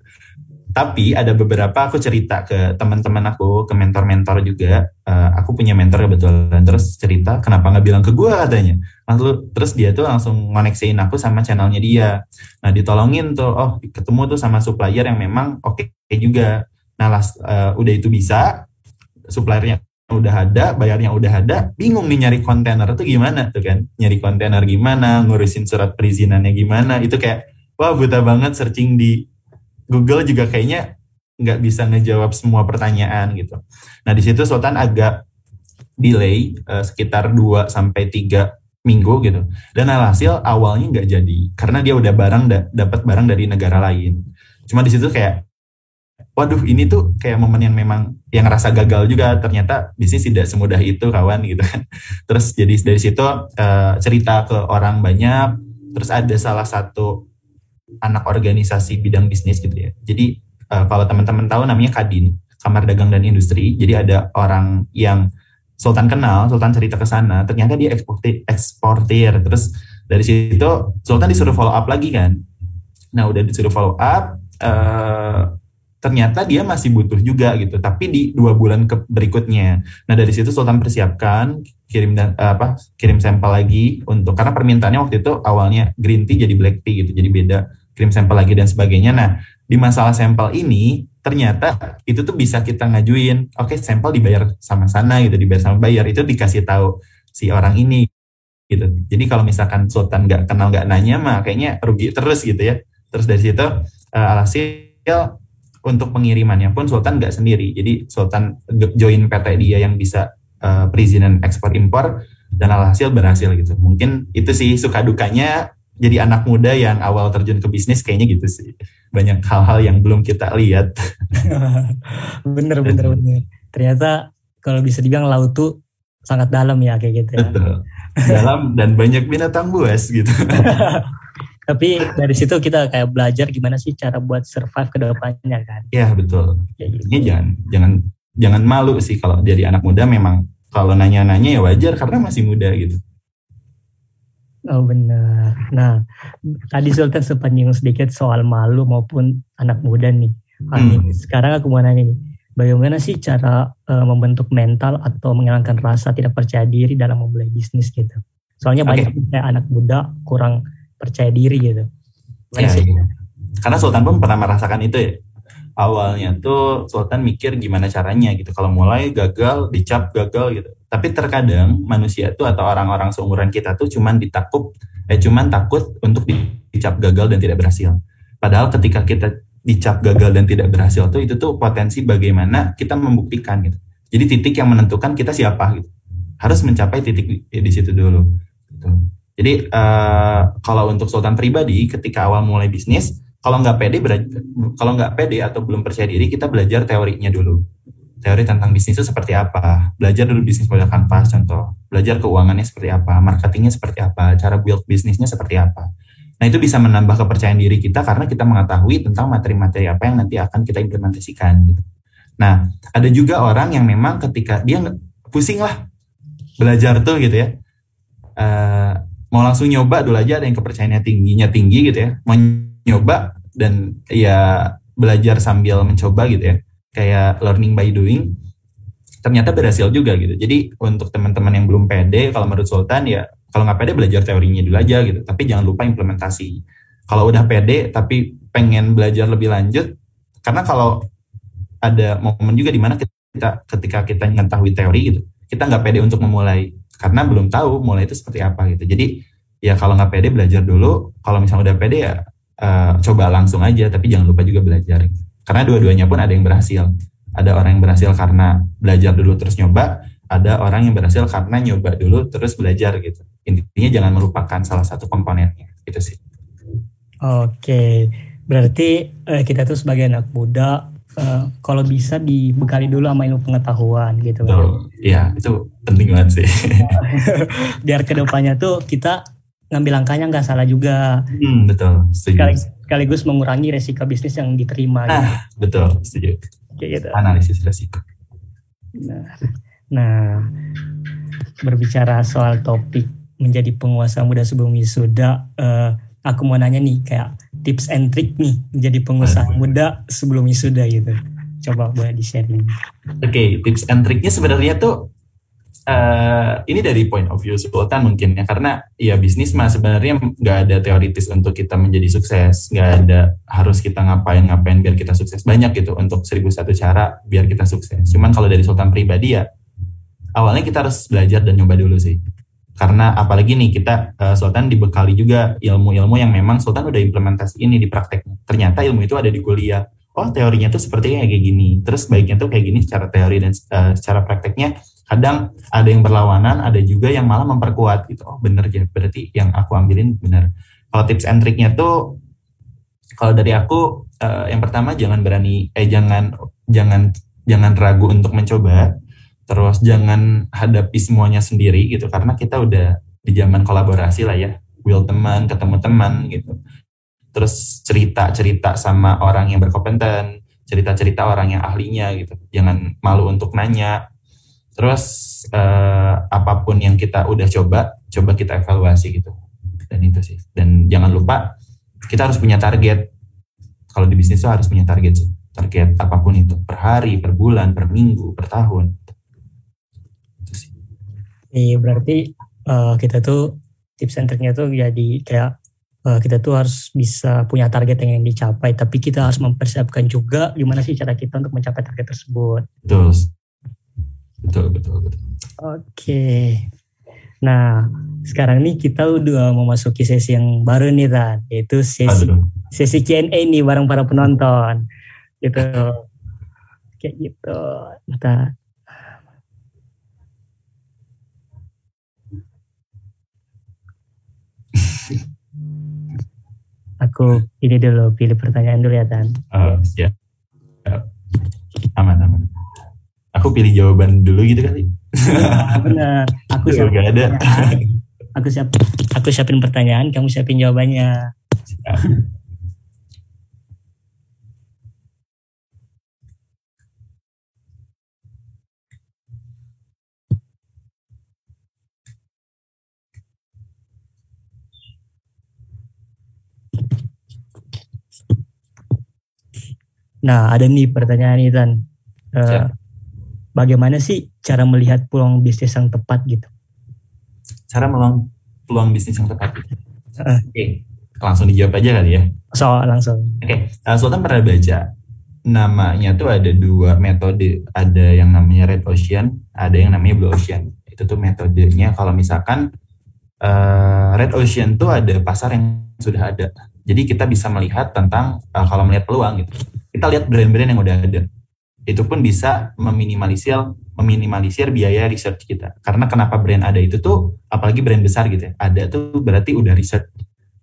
Tapi ada beberapa aku cerita ke teman-teman aku ke mentor-mentor juga. Uh, aku punya mentor kebetulan terus cerita kenapa nggak bilang ke gue katanya. Lalu terus dia tuh langsung ngoneksiin aku sama channelnya dia. Nah ditolongin tuh oh ketemu tuh sama supplier yang memang oke okay juga. Nah las, uh, udah itu bisa suppliernya udah ada, bayarnya udah ada, bingung nih nyari kontainer itu gimana tuh kan? Nyari kontainer gimana, ngurusin surat perizinannya gimana, itu kayak wah buta banget searching di Google juga kayaknya nggak bisa ngejawab semua pertanyaan gitu. Nah di situ Sultan agak delay uh, sekitar 2 sampai tiga minggu gitu. Dan alhasil awalnya nggak jadi karena dia udah barang da dapat barang dari negara lain. Cuma di situ kayak waduh ini tuh kayak momen yang memang yang rasa gagal juga. Ternyata bisnis tidak semudah itu kawan gitu kan. Terus jadi dari situ uh, cerita ke orang banyak. Terus ada salah satu anak organisasi bidang bisnis gitu ya. Jadi uh, kalau teman-teman tahu namanya Kadin Kamar Dagang dan Industri. Jadi ada orang yang Sultan kenal Sultan cerita ke sana. Ternyata dia eksportir, eksportir. Terus dari situ Sultan disuruh follow up lagi kan. Nah udah disuruh follow up uh, ternyata dia masih butuh juga gitu. Tapi di dua bulan ke berikutnya. Nah dari situ Sultan persiapkan kirim dan apa kirim sampel lagi untuk karena permintaannya waktu itu awalnya green tea jadi black tea gitu jadi beda kirim sampel lagi dan sebagainya. Nah di masalah sampel ini ternyata itu tuh bisa kita ngajuin oke okay, sampel dibayar sama sana gitu dibayar sama bayar itu dikasih tahu si orang ini gitu. Jadi kalau misalkan Sultan nggak kenal nggak nanya mah kayaknya rugi terus gitu ya. Terus dari situ uh, alhasil untuk pengirimannya pun Sultan nggak sendiri. Jadi Sultan join PT dia yang bisa uh, perizinan ekspor impor dan alhasil berhasil gitu. Mungkin itu sih suka dukanya jadi anak muda yang awal terjun ke bisnis kayaknya gitu sih. Banyak hal-hal yang belum kita lihat. bener bener bener. Ternyata kalau bisa dibilang laut tuh sangat dalam ya kayak gitu. Ya. Betul. Dalam dan banyak binatang buas gitu. tapi dari situ kita kayak belajar gimana sih cara buat survive ke depannya kan iya betul ya, gitu. ini jangan jangan jangan malu sih kalau jadi anak muda memang kalau nanya-nanya ya wajar karena masih muda gitu Oh benar. Nah, tadi Sultan sempat nyinggung sedikit soal malu maupun anak muda nih. hmm. Sekarang aku mau nanya nih, bagaimana sih cara uh, membentuk mental atau menghilangkan rasa tidak percaya diri dalam memulai bisnis gitu? Soalnya okay. banyak anak muda kurang percaya diri gitu. Ya, ya. Karena Sultan pun pernah merasakan itu ya. Awalnya tuh Sultan mikir gimana caranya gitu. Kalau mulai gagal, dicap gagal gitu. Tapi terkadang manusia tuh atau orang-orang seumuran kita tuh cuman ditakut, eh cuman takut untuk dicap gagal dan tidak berhasil. Padahal ketika kita dicap gagal dan tidak berhasil tuh itu tuh potensi bagaimana kita membuktikan gitu. Jadi titik yang menentukan kita siapa gitu. Harus mencapai titik di, di situ dulu. Gitu. Jadi uh, kalau untuk Sultan pribadi ketika awal mulai bisnis, kalau nggak pede kalau nggak pede atau belum percaya diri, kita belajar teorinya dulu. Teori tentang bisnis itu seperti apa? Belajar dulu bisnis model kanvas contoh. Belajar keuangannya seperti apa, marketingnya seperti apa, cara build bisnisnya seperti apa. Nah itu bisa menambah kepercayaan diri kita karena kita mengetahui tentang materi-materi apa yang nanti akan kita implementasikan gitu. Nah ada juga orang yang memang ketika dia pusing lah belajar tuh gitu ya, uh, mau langsung nyoba dulu aja ada yang kepercayaannya tingginya tinggi gitu ya, mau nyoba dan ya belajar sambil mencoba gitu ya, kayak learning by doing ternyata berhasil juga gitu. Jadi untuk teman-teman yang belum pede, kalau menurut Sultan ya kalau nggak pede belajar teorinya dulu aja gitu. Tapi jangan lupa implementasi. Kalau udah pede tapi pengen belajar lebih lanjut, karena kalau ada momen juga di mana kita ketika kita mengetahui teori gitu, kita nggak pede untuk memulai karena belum tahu mulai itu seperti apa gitu. Jadi ya kalau nggak pede belajar dulu. Kalau misalnya udah pede ya uh, coba langsung aja. Tapi jangan lupa juga belajar. Karena dua-duanya pun ada yang berhasil ada orang yang berhasil karena belajar dulu terus nyoba ada orang yang berhasil karena nyoba dulu terus belajar gitu intinya jangan melupakan salah satu komponennya gitu sih oke berarti eh, kita tuh sebagai anak muda eh, kalau bisa dibekali dulu sama ilmu pengetahuan gitu iya itu penting banget sih biar ke depannya tuh kita ngambil langkahnya nggak salah juga hmm, betul setuju. sekaligus mengurangi resiko bisnis yang diterima nah, gitu. betul setuju kayak gitu. Analisis resiko. Nah, nah, berbicara soal topik menjadi penguasa muda sebelum wisuda, uh, aku mau nanya nih kayak tips and trick nih menjadi pengusaha muda sebelum wisuda gitu. Coba boleh di sharing. Oke, okay, tips and tricknya sebenarnya tuh uh, ini dari point of view Sultan mungkin ya karena ya bisnis mah sebenarnya nggak ada teoritis untuk kita menjadi sukses. Nggak ada harus kita ngapain ngapain biar kita sukses. Banyak gitu untuk seribu satu cara biar kita sukses. Cuman kalau dari Sultan pribadi ya awalnya kita harus belajar dan nyoba dulu sih karena apalagi nih kita uh, Sultan dibekali juga ilmu-ilmu yang memang Sultan udah implementasi ini di prakteknya. Ternyata ilmu itu ada di kuliah. Oh teorinya tuh sepertinya kayak gini. Terus baiknya tuh kayak gini secara teori dan uh, secara prakteknya. Kadang ada yang berlawanan ada juga yang malah memperkuat gitu. Oh bener ya. Berarti yang aku ambilin bener. Kalau tips and triknya tuh kalau dari aku uh, yang pertama jangan berani eh jangan jangan jangan ragu untuk mencoba terus jangan hadapi semuanya sendiri gitu karena kita udah di zaman kolaborasi lah ya will teman ketemu teman gitu terus cerita cerita sama orang yang berkompeten cerita cerita orang yang ahlinya gitu jangan malu untuk nanya Terus uh, apa pun yang kita udah coba, coba kita evaluasi gitu. Dan itu sih. Dan jangan lupa kita harus punya target. Kalau di bisnis itu harus punya target sih. Target apa pun itu, per hari, per bulan, per minggu, per tahun. Iya, berarti uh, kita tuh tips and triknya tuh jadi kayak uh, kita tuh harus bisa punya target yang dicapai, tapi kita harus mempersiapkan juga gimana sih cara kita untuk mencapai target tersebut. Betul. Betul, betul, betul. Oke. Nah, sekarang nih kita udah memasuki sesi yang baru nih, Tan. Yaitu sesi Aduh. sesi Q&A nih bareng para penonton. Gitu. Kayak gitu. Kita Aku ini dulu pilih pertanyaan dulu ya, Tan. Oh, ya. Aman, aman. Aku pilih jawaban dulu gitu kali. Ya, benar. Aku siap. Gak ada. Aku siap. Aku siapin pertanyaan, kamu siapin jawabannya. Siap. Nah, ada nih pertanyaan nih, Tan. Uh, bagaimana sih cara melihat peluang bisnis yang tepat gitu? Cara meluang peluang bisnis yang tepat. Gitu. Uh. Oke, okay. langsung dijawab aja kali ya. So langsung. Oke, okay. uh, Sultan pernah baca namanya tuh ada dua metode, ada yang namanya red ocean, ada yang namanya blue ocean. Itu tuh metodenya kalau misalkan uh, red ocean tuh ada pasar yang sudah ada. Jadi kita bisa melihat tentang uh, kalau melihat peluang gitu. Kita lihat brand-brand yang udah ada itu pun bisa meminimalisir meminimalisir biaya research kita. Karena kenapa brand ada itu tuh, apalagi brand besar gitu ya, ada tuh berarti udah research.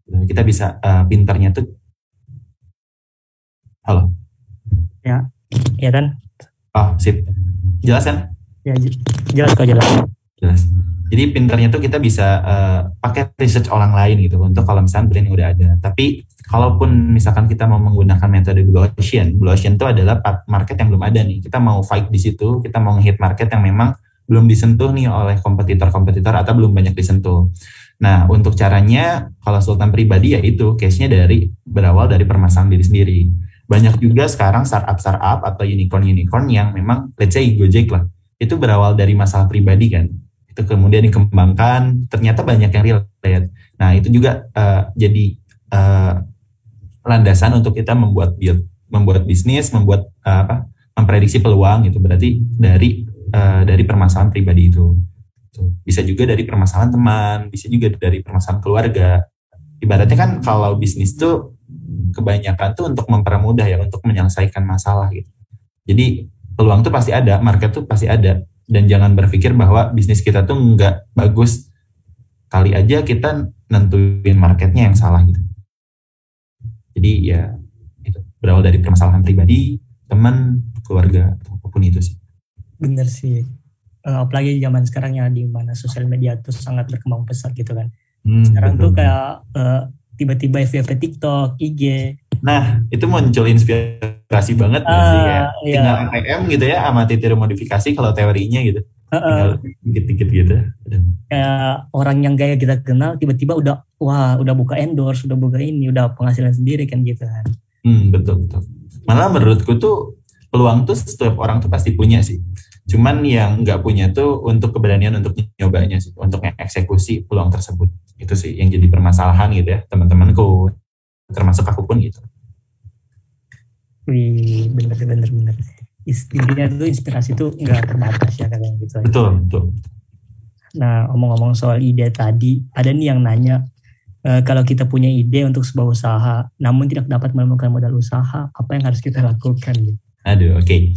Kita bisa uh, pinternya tuh. Halo. Ya, ya kan? Oh, sip. Jelas kan? Ya, jelas kok jelas. Jelas. Jadi pinternya tuh kita bisa uh, pakai research orang lain gitu untuk kalau misalnya brand udah ada. Tapi kalaupun misalkan kita mau menggunakan metode blue ocean, blue ocean itu adalah market yang belum ada nih. Kita mau fight di situ, kita mau hit market yang memang belum disentuh nih oleh kompetitor-kompetitor atau belum banyak disentuh. Nah, untuk caranya kalau Sultan pribadi ya itu case-nya dari berawal dari permasalahan diri sendiri. Banyak juga sekarang startup-startup atau unicorn-unicorn yang memang let's say Gojek lah. Itu berawal dari masalah pribadi kan itu kemudian dikembangkan ternyata banyak yang relate. Nah itu juga uh, jadi uh, landasan untuk kita membuat build membuat bisnis membuat uh, apa memprediksi peluang itu berarti dari uh, dari permasalahan pribadi itu. Bisa juga dari permasalahan teman bisa juga dari permasalahan keluarga. Ibaratnya kan kalau bisnis tuh kebanyakan tuh untuk mempermudah ya untuk menyelesaikan masalah gitu. Jadi peluang tuh pasti ada market tuh pasti ada dan jangan berpikir bahwa bisnis kita tuh nggak bagus. Kali aja kita nentuin marketnya yang salah gitu. Jadi ya itu berawal dari permasalahan pribadi teman keluarga apa pun itu sih. Bener sih. Uh, apalagi zaman sekarang ya di mana sosial media tuh sangat berkembang pesat gitu kan. Hmm, sekarang betul. tuh kayak uh, tiba-tiba FYP TikTok IG nah itu muncul inspirasi banget uh, sih ya. Iya. Tinggal ATM gitu ya amati tiru modifikasi kalau teorinya gitu. Uh. dikit-dikit gitu. Kayak orang yang gaya kita kenal tiba-tiba udah wah udah buka endorse, udah buka ini, udah penghasilan sendiri kan gitu kan. Hmm, betul betul. Malah menurutku tuh peluang tuh setiap orang tuh pasti punya sih. Cuman yang nggak punya tuh untuk keberanian untuk nyobanya sih, untuk eksekusi peluang tersebut. Itu sih yang jadi permasalahan gitu ya, teman-temanku termasuk aku pun gitu. Wih, bener bener bener. Intinya tuh inspirasi tuh nggak terbatas ya kayak gitu. Betul betul. Nah ngomong-ngomong soal ide tadi, ada nih yang nanya e, kalau kita punya ide untuk sebuah usaha, namun tidak dapat menemukan modal usaha, apa yang harus kita lakukan? Gitu? Aduh, oke. Okay.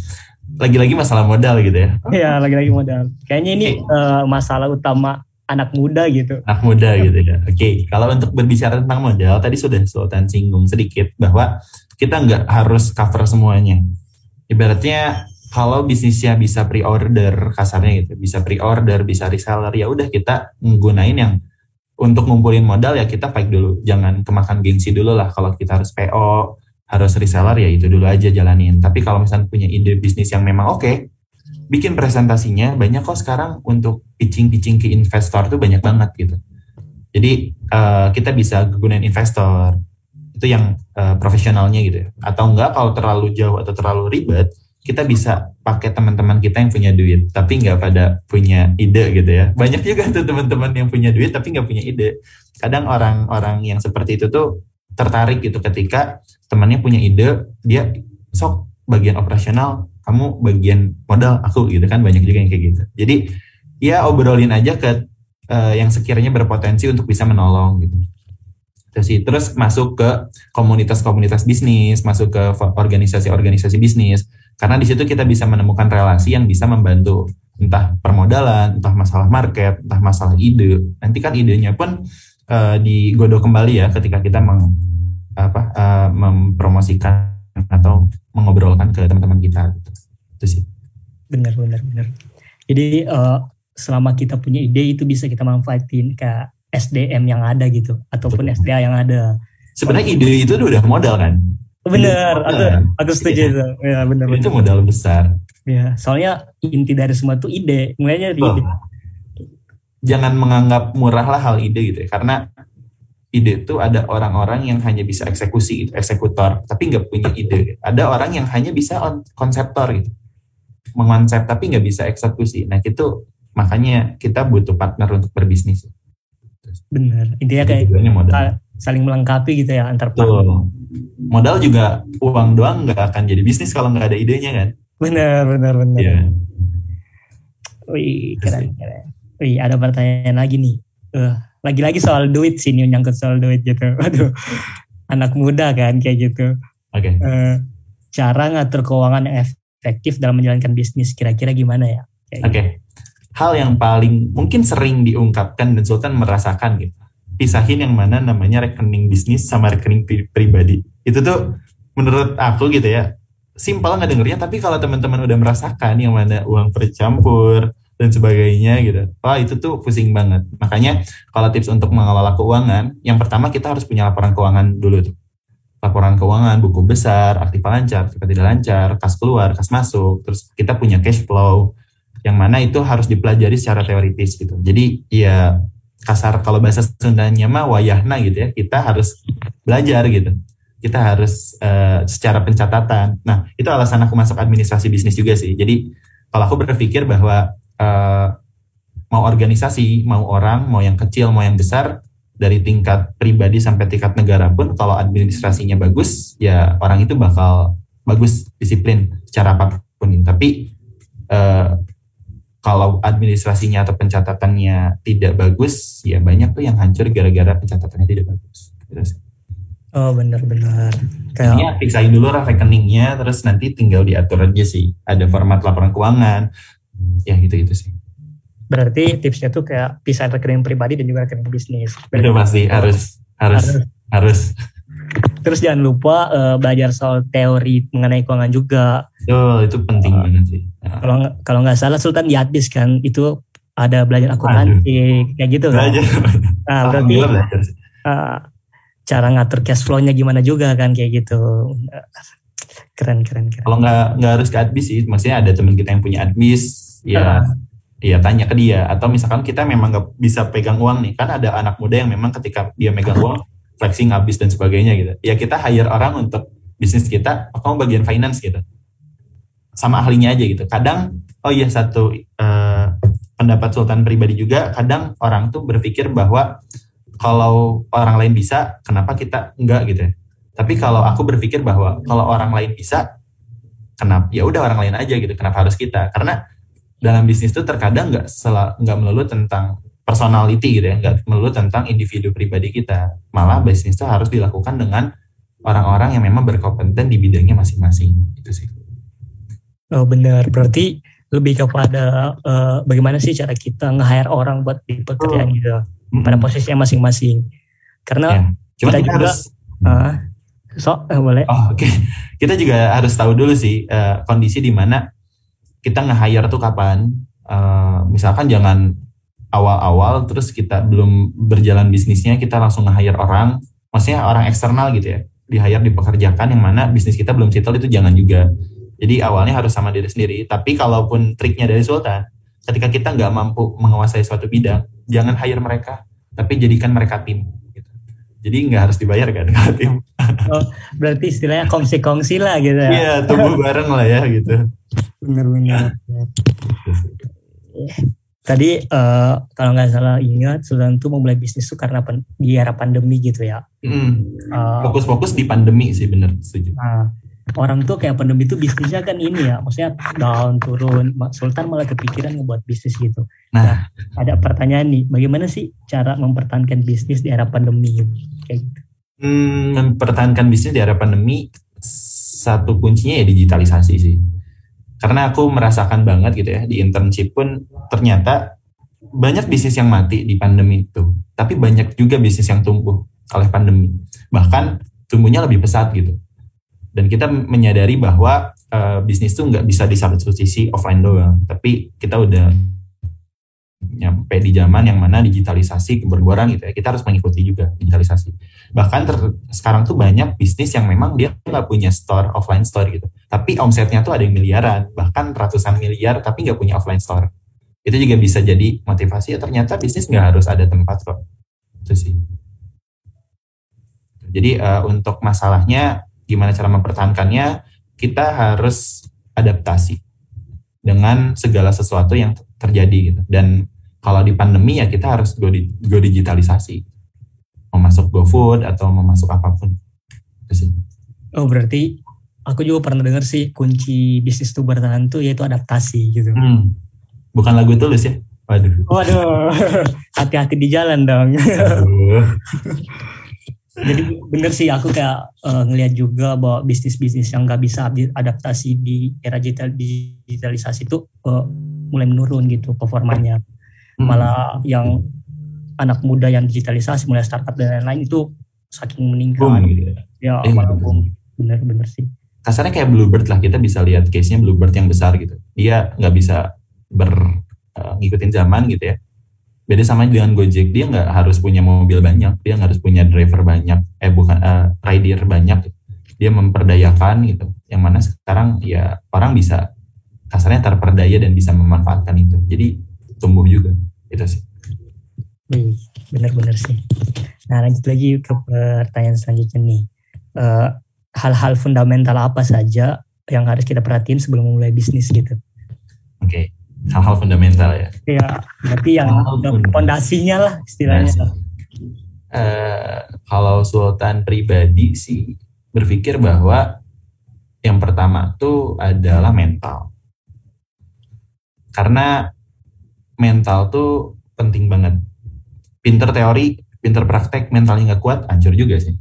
Lagi-lagi masalah modal gitu ya? Iya, lagi-lagi modal. Kayaknya ini okay. uh, masalah utama anak muda gitu. Anak muda gitu ya. Oke, okay. kalau untuk berbicara tentang modal, tadi sudah Sultan singgung sedikit bahwa kita nggak harus cover semuanya. Ibaratnya kalau bisnisnya bisa pre-order kasarnya gitu, bisa pre-order, bisa reseller, ya udah kita menggunain yang untuk ngumpulin modal ya kita fight dulu, jangan kemakan gengsi dulu lah. Kalau kita harus PO, harus reseller ya itu dulu aja jalanin. Tapi kalau misalnya punya ide bisnis yang memang oke, okay, bikin presentasinya banyak kok sekarang untuk pitching-pitching ke investor tuh banyak banget gitu. Jadi uh, kita bisa gunain investor itu yang uh, profesionalnya gitu ya. Atau enggak kalau terlalu jauh atau terlalu ribet, kita bisa pakai teman-teman kita yang punya duit tapi nggak pada punya ide gitu ya. Banyak juga tuh teman-teman yang punya duit tapi nggak punya ide. Kadang orang-orang yang seperti itu tuh tertarik gitu ketika temannya punya ide, dia sok bagian operasional kamu bagian modal aku gitu kan banyak juga yang kayak gitu. Jadi ya obrolin aja ke uh, yang sekiranya berpotensi untuk bisa menolong gitu. Terus terus masuk ke komunitas-komunitas bisnis masuk ke organisasi-organisasi bisnis. Karena di situ kita bisa menemukan relasi yang bisa membantu entah permodalan entah masalah market entah masalah ide. Nanti kan idenya pun uh, digodok kembali ya ketika kita meng, apa uh, mempromosikan atau mengobrolkan ke teman-teman kita gitu. itu sih. Benar benar benar. Jadi uh, selama kita punya ide itu bisa kita manfaatin ke SDM yang ada gitu ataupun Betul. SDA yang ada. Sebenarnya ide itu udah modal kan? Benar aku aku setuju itu. Ya benar itu modal besar. Ya soalnya inti dari semua itu ide. Mulainya dari oh. ide jangan menganggap murah lah hal ide gitu ya. Karena ide itu ada orang-orang yang hanya bisa eksekusi gitu, eksekutor tapi nggak punya ide. Ada orang yang hanya bisa konseptor gitu. Mengonsep tapi nggak bisa eksekusi. Nah itu makanya kita butuh partner untuk berbisnis. Benar intinya kayak modal. saling melengkapi gitu ya antar partner. Modal juga uang doang nggak akan jadi bisnis kalau nggak ada idenya kan? Benar benar benar yeah. wih keren keren wih ada pertanyaan lagi nih uh, lagi-lagi soal duit sih nih nyangkut soal duit gitu. Aduh, anak muda kan kayak gitu. Oke. Okay. Uh, eh, cara ngatur keuangan yang efektif dalam menjalankan bisnis kira-kira gimana ya? Oke. Okay. Hal yang paling mungkin sering diungkapkan dan Sultan merasakan gitu. Pisahin yang mana namanya rekening bisnis sama rekening pri pribadi. Itu tuh menurut aku gitu ya, simpel nggak dengernya, tapi kalau teman-teman udah merasakan yang mana uang bercampur, dan sebagainya gitu. Wah itu tuh pusing banget. Makanya kalau tips untuk mengelola keuangan, yang pertama kita harus punya laporan keuangan dulu tuh. Laporan keuangan, buku besar, aktif lancar, aktif tidak lancar, kas keluar, kas masuk, terus kita punya cash flow, yang mana itu harus dipelajari secara teoritis gitu. Jadi ya kasar kalau bahasa Sundanya mah wayahna gitu ya, kita harus belajar gitu. Kita harus uh, secara pencatatan. Nah itu alasan aku masuk administrasi bisnis juga sih. Jadi kalau aku berpikir bahwa uh, mau organisasi, mau orang, mau yang kecil, mau yang besar, dari tingkat pribadi sampai tingkat negara pun, kalau administrasinya bagus, ya orang itu bakal bagus disiplin secara apa pun. Tapi uh, kalau administrasinya atau pencatatannya tidak bagus, ya banyak tuh yang hancur gara-gara pencatatannya tidak bagus. Gitu Oh benar-benar. Kayak Ini pisahin dulu rekeningnya, terus nanti tinggal diatur aja sih. Ada format laporan keuangan, ya gitu itu sih. Berarti tipsnya tuh kayak pisah rekening pribadi dan juga rekening bisnis. Itu pasti harus harus harus, harus. terus jangan lupa uh, belajar soal teori mengenai keuangan juga. Oh itu penting uh, banget sih. Ya. kalau kalau nggak salah Sultan di Adbis kan itu ada belajar akuntansi kayak gitu kan? Belajar. nah berarti uh, cara ngatur cash flow-nya gimana juga kan kayak gitu. Keren keren keren. Kalau nggak nggak harus ke Adbis sih maksudnya ada teman kita yang punya Adbis ya ya tanya ke dia. Atau misalkan kita memang nggak bisa pegang uang nih. Kan ada anak muda yang memang ketika dia megang uang flexing habis dan sebagainya gitu. Ya kita hire orang untuk bisnis kita atau bagian finance gitu. Sama ahlinya aja gitu. Kadang oh iya satu uh, pendapat Sultan pribadi juga kadang orang tuh berpikir bahwa kalau orang lain bisa kenapa kita enggak gitu ya. Tapi kalau aku berpikir bahwa kalau orang lain bisa kenapa ya udah orang lain aja gitu kenapa harus kita? Karena dalam bisnis itu terkadang nggak nggak melulu tentang personality gitu ya, nggak melulu tentang individu pribadi kita. Malah bisnis itu harus dilakukan dengan orang-orang yang memang berkompeten di bidangnya masing-masing. Itu sih. Oh benar, berarti lebih kepada uh, bagaimana sih cara kita nge-hire orang buat di pekerjaan oh. gitu mm-hmm. pada posisinya masing-masing. Karena ya. Cuma kita, kita juga harus, uh, so uh, boleh. Oh, Oke, okay. kita juga harus tahu dulu sih uh, kondisi di mana kita nge-hire tuh kapan? Uh, misalkan jangan awal-awal terus kita belum berjalan bisnisnya kita langsung nge-hire orang. Maksudnya orang eksternal gitu ya di hire dipekerjakan yang mana bisnis kita belum settle itu jangan juga. Jadi awalnya harus sama diri sendiri. Tapi kalaupun triknya dari Sultan ketika kita nggak mampu menguasai suatu bidang jangan hire mereka tapi jadikan mereka tim jadi nggak harus dibayar kan kalau tim. Oh, berarti istilahnya kongsi-kongsi lah gitu ya. Iya, tumbuh bareng lah ya gitu. Benar-benar. Tadi uh, kalau nggak salah ingat Sultan tuh memulai bisnis tuh karena di era pandemi gitu ya. Mm. Uh, Fokus-fokus di pandemi sih bener setuju. Nah, orang tuh kayak pandemi tuh bisnisnya kan ini ya, maksudnya down turun. Sultan malah kepikiran ngebuat bisnis gitu. Nah, nah ada pertanyaan nih, bagaimana sih cara mempertahankan bisnis di era pandemi? Kayak gitu. Hmm, mempertahankan bisnis di era pandemi satu kuncinya ya digitalisasi sih. Karena aku merasakan banget gitu ya di internship pun ternyata banyak bisnis yang mati di pandemi itu, tapi banyak juga bisnis yang tumbuh oleh pandemi. Bahkan tumbuhnya lebih pesat gitu dan kita menyadari bahwa uh, bisnis itu nggak bisa disubstitusi offline doang. Tapi kita udah nyampe di zaman yang mana digitalisasi berguaran gitu ya. Kita harus mengikuti juga digitalisasi. Bahkan ter, sekarang tuh banyak bisnis yang memang dia nggak punya store offline store gitu. Tapi omsetnya tuh ada yang miliaran bahkan ratusan miliar tapi nggak punya offline store. Itu juga bisa jadi motivasi ya ternyata bisnis nggak harus ada tempat kok. Itu sih. Jadi uh, untuk masalahnya gimana cara mempertahankannya, kita harus adaptasi dengan segala sesuatu yang terjadi gitu. Dan kalau di pandemi ya kita harus go, di, go digitalisasi. Mau masuk GoFood atau mau masuk apa pun. Oh berarti aku juga pernah dengar sih kunci bisnis itu bertahan tuh yaitu adaptasi gitu. Hmm. Bukan lagu tulus ya? Waduh. Waduh. Hati-hati di jalan dong. jadi bener sih aku kayak uh, ngelihat juga bahwa bisnis-bisnis yang nggak bisa adaptasi di era digital digitalisasi itu uh, mulai menurun gitu performanya. Hmm. malah yang anak muda yang digitalisasi mulai startup dan lain-lain itu saking meningkat. Boom, gitu. ya? Eh, malah boom. Bener-bener sih. Kasarnya kayak Bluebird lah kita bisa lihat case-nya Bluebird yang besar gitu. Dia nggak bisa ber uh, ngikutin zaman gitu ya beda sama dengan Gojek dia nggak harus punya mobil banyak dia nggak harus punya driver banyak eh bukan uh, rider banyak. Dia memperdayakan gitu. Yang mana sekarang ya orang bisa kasarnya terperdaya dan bisa memanfaatkan itu. Jadi tumbuh juga. Itu sih. Benar-benar sih. Nah lanjut lagi ke pertanyaan selanjutnya nih. Eh, hal-hal fundamental apa saja yang harus kita perhatiin sebelum memulai bisnis gitu? Oke. okay hal-hal fundamental ya. Iya, berarti yang fondasinya lah istilahnya. Nah, uh, kalau Sultan pribadi sih berpikir bahwa yang pertama tuh adalah mental. Karena mental tuh penting banget. Pinter teori, pinter praktek, mentalnya nggak kuat, hancur juga sih.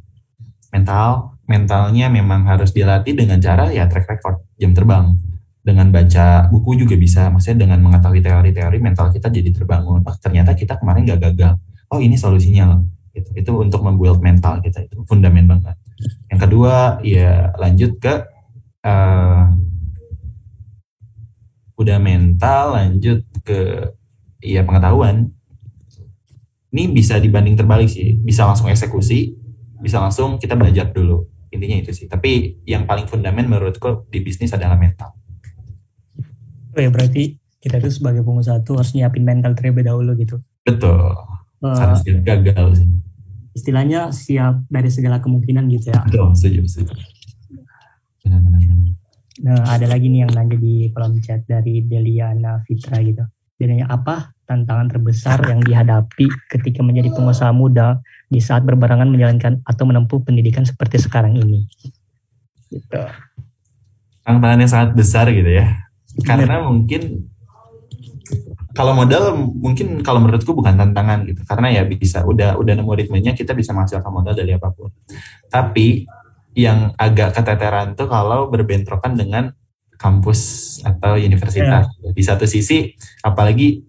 Mental, mentalnya memang harus dilatih dengan cara ya track record, jam terbang dengan baca buku juga bisa. Maksudnya dengan mengetahui teori-teori mental kita jadi terbangun. Oh, ternyata kita kemarin gak gagal. Oh ini solusinya loh. Itu itu untuk membuild mental kita itu. Fundamen banget. Yang kedua ya lanjut ke uh, udah mental lanjut ke ya pengetahuan. Ini bisa dibanding terbalik sih. Bisa langsung eksekusi bisa langsung kita belajar dulu. Intinya itu sih. Tapi yang paling fundamental menurutku di bisnis adalah mental Oh ya berarti kita tuh sebagai pengusaha tuh harus nyiapin mental terlebih dahulu gitu. Betul. Uh, harus gagal sih. Istilahnya siap dari segala kemungkinan gitu ya. Betul, setuju, setuju. Nah, ada lagi nih yang nanya di kolom chat dari Deliana Fitra gitu. Dia apa tantangan terbesar yang dihadapi ketika menjadi pengusaha muda di saat berbarengan menjalankan atau menempuh pendidikan seperti sekarang ini? Gitu. Tantangan yang sangat besar gitu ya karena mungkin kalau modal mungkin kalau menurutku bukan tantangan gitu. Karena ya bisa udah udah nemu ritmenya kita bisa menghasilkan modal dari apa pun. Tapi yang agak keteteran tuh kalau berbentrokan dengan kampus atau universitas. Yeah. di satu sisi apalagi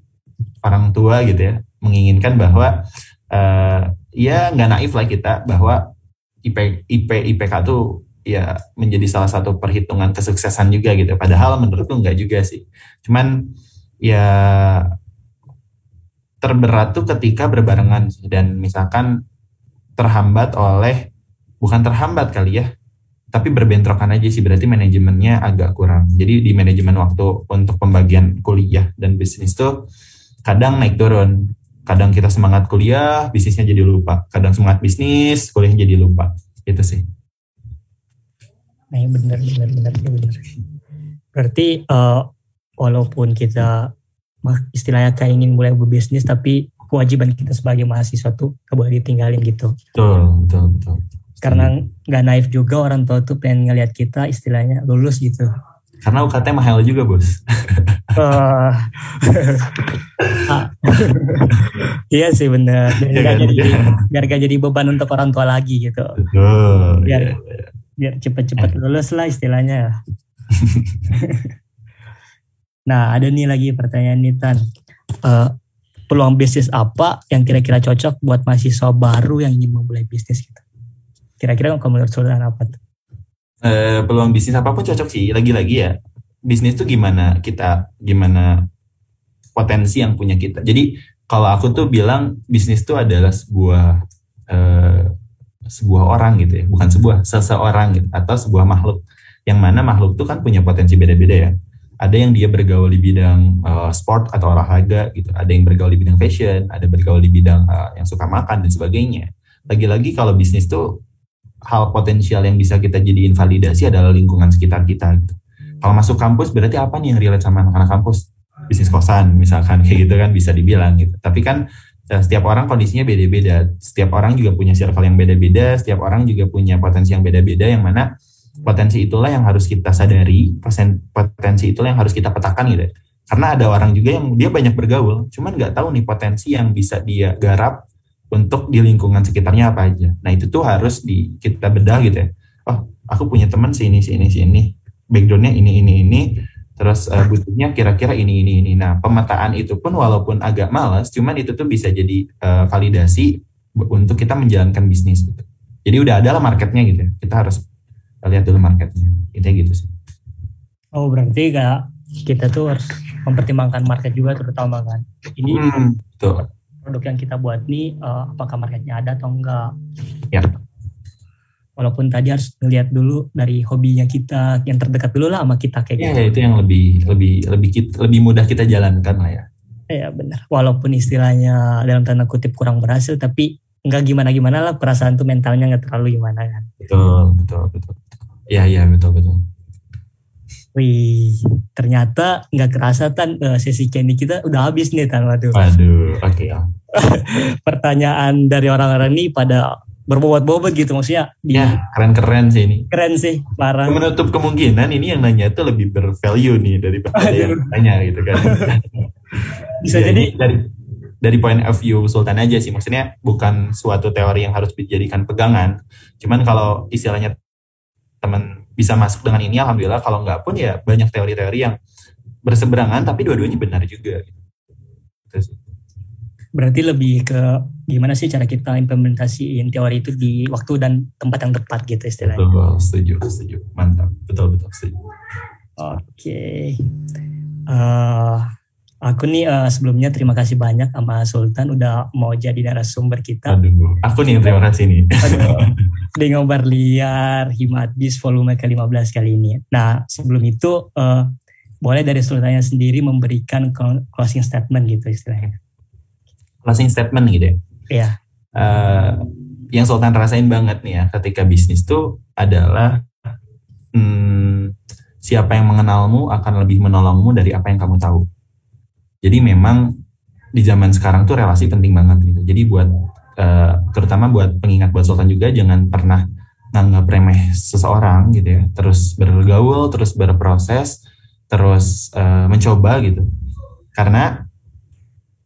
orang tua gitu ya menginginkan bahwa uh, ya nggak naif lah kita bahwa IP IP IPK tuh ya menjadi salah satu perhitungan kesuksesan juga gitu. Padahal menurutku enggak juga sih. Cuman ya terberat tuh ketika berbarengan dan misalkan terhambat oleh bukan terhambat kali ya tapi berbentrokan aja sih. Berarti manajemennya agak kurang. Jadi di manajemen waktu untuk pembagian kuliah dan bisnis tuh kadang naik turun. Kadang kita semangat kuliah bisnisnya jadi lupa. Kadang semangat bisnis kuliah jadi lupa. Itu sih Nah, iya, benar benar benar benar. Berarti uh, walaupun kita istilahnya kayak ingin mulai berbisnis tapi kewajiban kita sebagai mahasiswa tuh gak boleh ditinggalin gitu. Betul, betul, betul. Karena nggak naif juga orang tua tuh pengen ngelihat kita istilahnya lulus gitu. Karena UKT mahal juga bos. uh, iya sih bener. Biar, gak jadi, biar gak jadi beban untuk orang tua lagi gitu. Betul. Biar, ya biar cepat-cepat lulus lah istilahnya. nah ada nih lagi pertanyaan nih Tan. Uh, peluang bisnis apa yang kira-kira cocok buat mahasiswa baru yang ingin memulai bisnis gitu? Kira-kira kalau menurut Sultan apa tuh? Uh, peluang bisnis apa pun cocok sih. Lagi-lagi ya, bisnis tuh gimana kita, gimana potensi yang punya kita. Jadi kalau aku tuh bilang bisnis tuh adalah sebuah uh, sebuah orang gitu ya, bukan sebuah seseorang gitu atau sebuah makhluk. Yang mana makhluk itu kan punya potensi beda-beda ya. Ada yang dia bergaul di bidang uh, sport atau olahraga gitu, ada yang bergaul di bidang fashion, ada bergaul di bidang uh, yang suka makan dan sebagainya. Lagi-lagi kalau bisnis tuh hal potensial yang bisa kita jadi invalidasi adalah lingkungan sekitar kita gitu. Kalau masuk kampus berarti apa nih yang relate sama anak-anak kampus? Bisnis kosan misalkan kayak gitu kan bisa dibilang gitu. Tapi kan setiap orang kondisinya beda-beda. Setiap orang juga punya circle yang beda-beda, setiap orang juga punya potensi yang beda-beda yang mana potensi itulah yang harus kita sadari, potensi itulah yang harus kita petakan gitu. Karena ada orang juga yang dia banyak bergaul, cuman nggak tahu nih potensi yang bisa dia garap untuk di lingkungan sekitarnya apa aja. Nah itu tuh harus di kita bedah gitu ya. Oh, aku punya teman sini sini sini, backgroundnya ini ini ini Terus uh, butuhnya kira-kira ini ini ini. Nah, pemetaan itu pun walaupun agak malas, cuman itu tuh bisa jadi uh, validasi untuk kita menjalankan bisnis gitu. Jadi udah ada lah marketnya gitu. Ya. Kita harus lihat dulu marketnya. Itu gitu sih. Oh, berarti gak kita tuh harus mempertimbangkan market juga terutama kan. Ini Hmm, betul. produk yang kita buat nih eh, apakah marketnya ada atau enggak. Ya. Walaupun tadi harus ngeliat dulu dari hobinya kita yang terdekat dulu lah sama kita kayak Ya, gitu. itu yang lebih lebih lebih kit- lebih mudah kita jalankan lah ya. Iya benar. Walaupun istilahnya dalam tanda kutip kurang berhasil, tapi nggak gimana-gimana lah perasaan tuh mentalnya nggak terlalu gimana kan. Betul, betul, betul. Iya, iya, betul, betul. Wih, ternyata nggak kerasa tan eh, sesi candy kita udah habis nih tan. Waduh. Waduh, oke ya. Pertanyaan dari orang-orang ini pada berbobot-bobot gitu maksudnya. Ya, keren-keren sih ini. Keren sih, parah. Menutup kemungkinan ini yang nanya itu lebih bervalue nih daripada yang tanya gitu kan. Bisa Ya, jadi dari dari point of view Sultan aja sih, maksudnya bukan suatu teori yang harus dijadikan pegangan. Cuman kalau istilahnya teman bisa masuk dengan ini, alhamdulillah. Kalau nggak pun ya banyak teori-teori yang berseberangan, tapi dua-duanya benar juga. Gitu berarti lebih ke gimana sih cara kita implementasiin teori itu di waktu dan tempat yang tepat gitu istilahnya. Betul, setuju, setuju, mantap, betul, betul, setuju. Oke. Eh, aku nih eh, sebelumnya terima kasih banyak sama Sultan udah mau jadi narasumber kita Aduh, aku nih yang terima kasih nih. Aduh, di ngobar liar Himadis volume ke-15 kali ini. Nah, sebelum itu eh, boleh dari Sultannya sendiri memberikan clo- closing statement gitu istilahnya. Closing statement gitu ya. Iya. Eh, yang Sultan rasain banget nih ya ketika bisnis tuh adalah hmm, siapa yang mengenalmu akan lebih menolongmu dari apa yang kamu tahu. Jadi memang di zaman sekarang tuh relasi penting banget gitu. Jadi buat eh, terutama buat pengingat buat Sultan juga jangan pernah nganggap remeh seseorang gitu ya. Terus bergaul, terus berproses, terus eh, mencoba gitu. Karena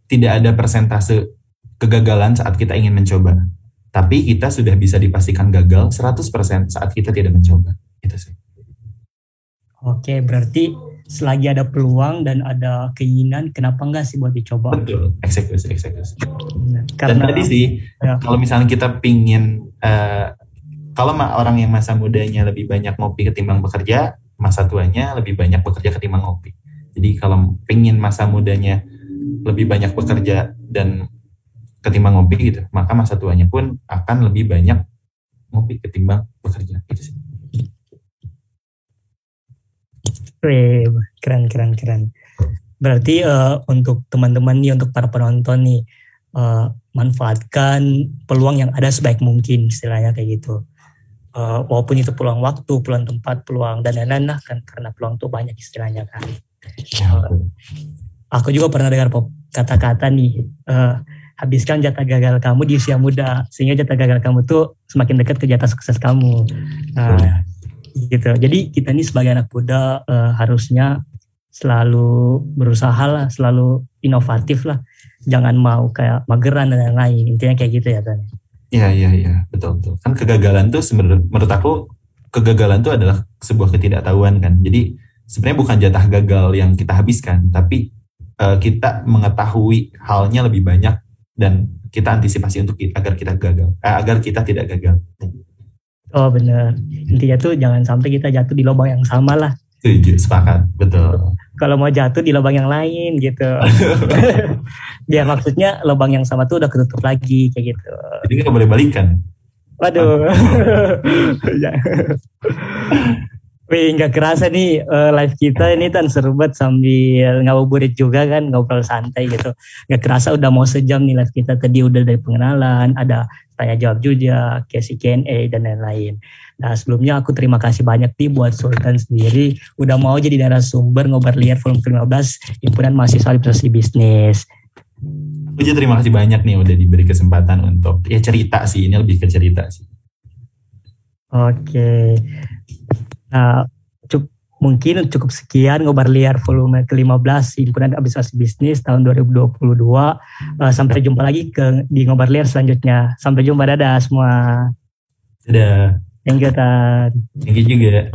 tidak ada persentase kegagalan saat kita ingin mencoba. Tapi kita sudah bisa dipastikan gagal 100% saat kita tidak mencoba. Itu sih. Oke, berarti selagi ada peluang dan ada keinginan, kenapa enggak sih buat dicoba? Betul. Eksekusi, eksekusi. Nah, Dan Karena tadi sih, Ya. kalau misalnya kita pingin, eh, kalau orang yang masa mudanya lebih banyak ngopi ketimbang bekerja, masa tuanya lebih banyak bekerja ketimbang ngopi. Jadi kalau pingin masa mudanya lebih banyak bekerja dan ketimbang ngopi gitu, maka masa tuanya pun akan lebih banyak ngopi ketimbang bekerja. Gitu sih. Wih, keren keren keren. Berarti eh, untuk teman-teman nih, untuk para penonton nih, eh, manfaatkan peluang yang ada sebaik mungkin, istilahnya kayak gitu. Eh, walaupun itu peluang waktu, peluang tempat, peluang dan lain-lain lah kan, karena peluang tuh banyak istilahnya kan. Betul. Aku juga pernah dengar kata-kata nih, eh, habiskan jatah gagal kamu di usia muda, sehingga jatah gagal kamu tuh semakin dekat ke jatah sukses kamu. Nah, gitu. Jadi kita ini sebagai anak muda eh, harusnya selalu berusaha lah, selalu inovatif lah. Jangan mau kayak mageran dan lain-lain. Intinya kayak gitu ya kan. Iya iya iya betul betul. Kan kegagalan tuh sebenarnya menurut aku kegagalan tuh adalah sebuah ketidaktahuan kan. Jadi sebenarnya bukan jatah gagal yang kita habiskan, tapi eh, kita mengetahui halnya lebih banyak dan kita antisipasi untuk agar kita gagal, eh, agar kita tidak gagal. Oh bener. Intinya tuh jangan sampai kita jatuh di lubang yang sama lah. Setuju, sepakat, betul. Kalau mau jatuh di lubang yang lain gitu. Biar maksudnya lubang yang sama tuh udah ketutup lagi kayak gitu. Jadi nggak boleh balikan. Waduh. Wih, nggak kerasa nih eh, live kita ini kan seru banget sambil ngabuburit juga kan ngobrol santai gitu. Nggak kerasa udah mau sejam nih live kita tadi udah dari pengenalan, ada tanya jawab juga, Casey Q&A dan lain-lain. Nah sebelumnya aku terima kasih banyak nih buat Sultan sendiri udah mau jadi narasumber ngobrol liar volume ke-15 Himpunan Mahasiswa Administrasi Bisnis. Aku juga terima kasih banyak nih udah diberi kesempatan untuk ya cerita sih, ini lebih ke cerita sih. Oke. Nah, cuk- mungkin cukup sekian ngobar liar volume ke-15 Himpunan Administrasi Bisnis tahun 2022. Eh, sampai jumpa lagi ke di ngobar liar selanjutnya. Sampai jumpa dadah semua. Dadah, Thank you, Tan. thank you juga.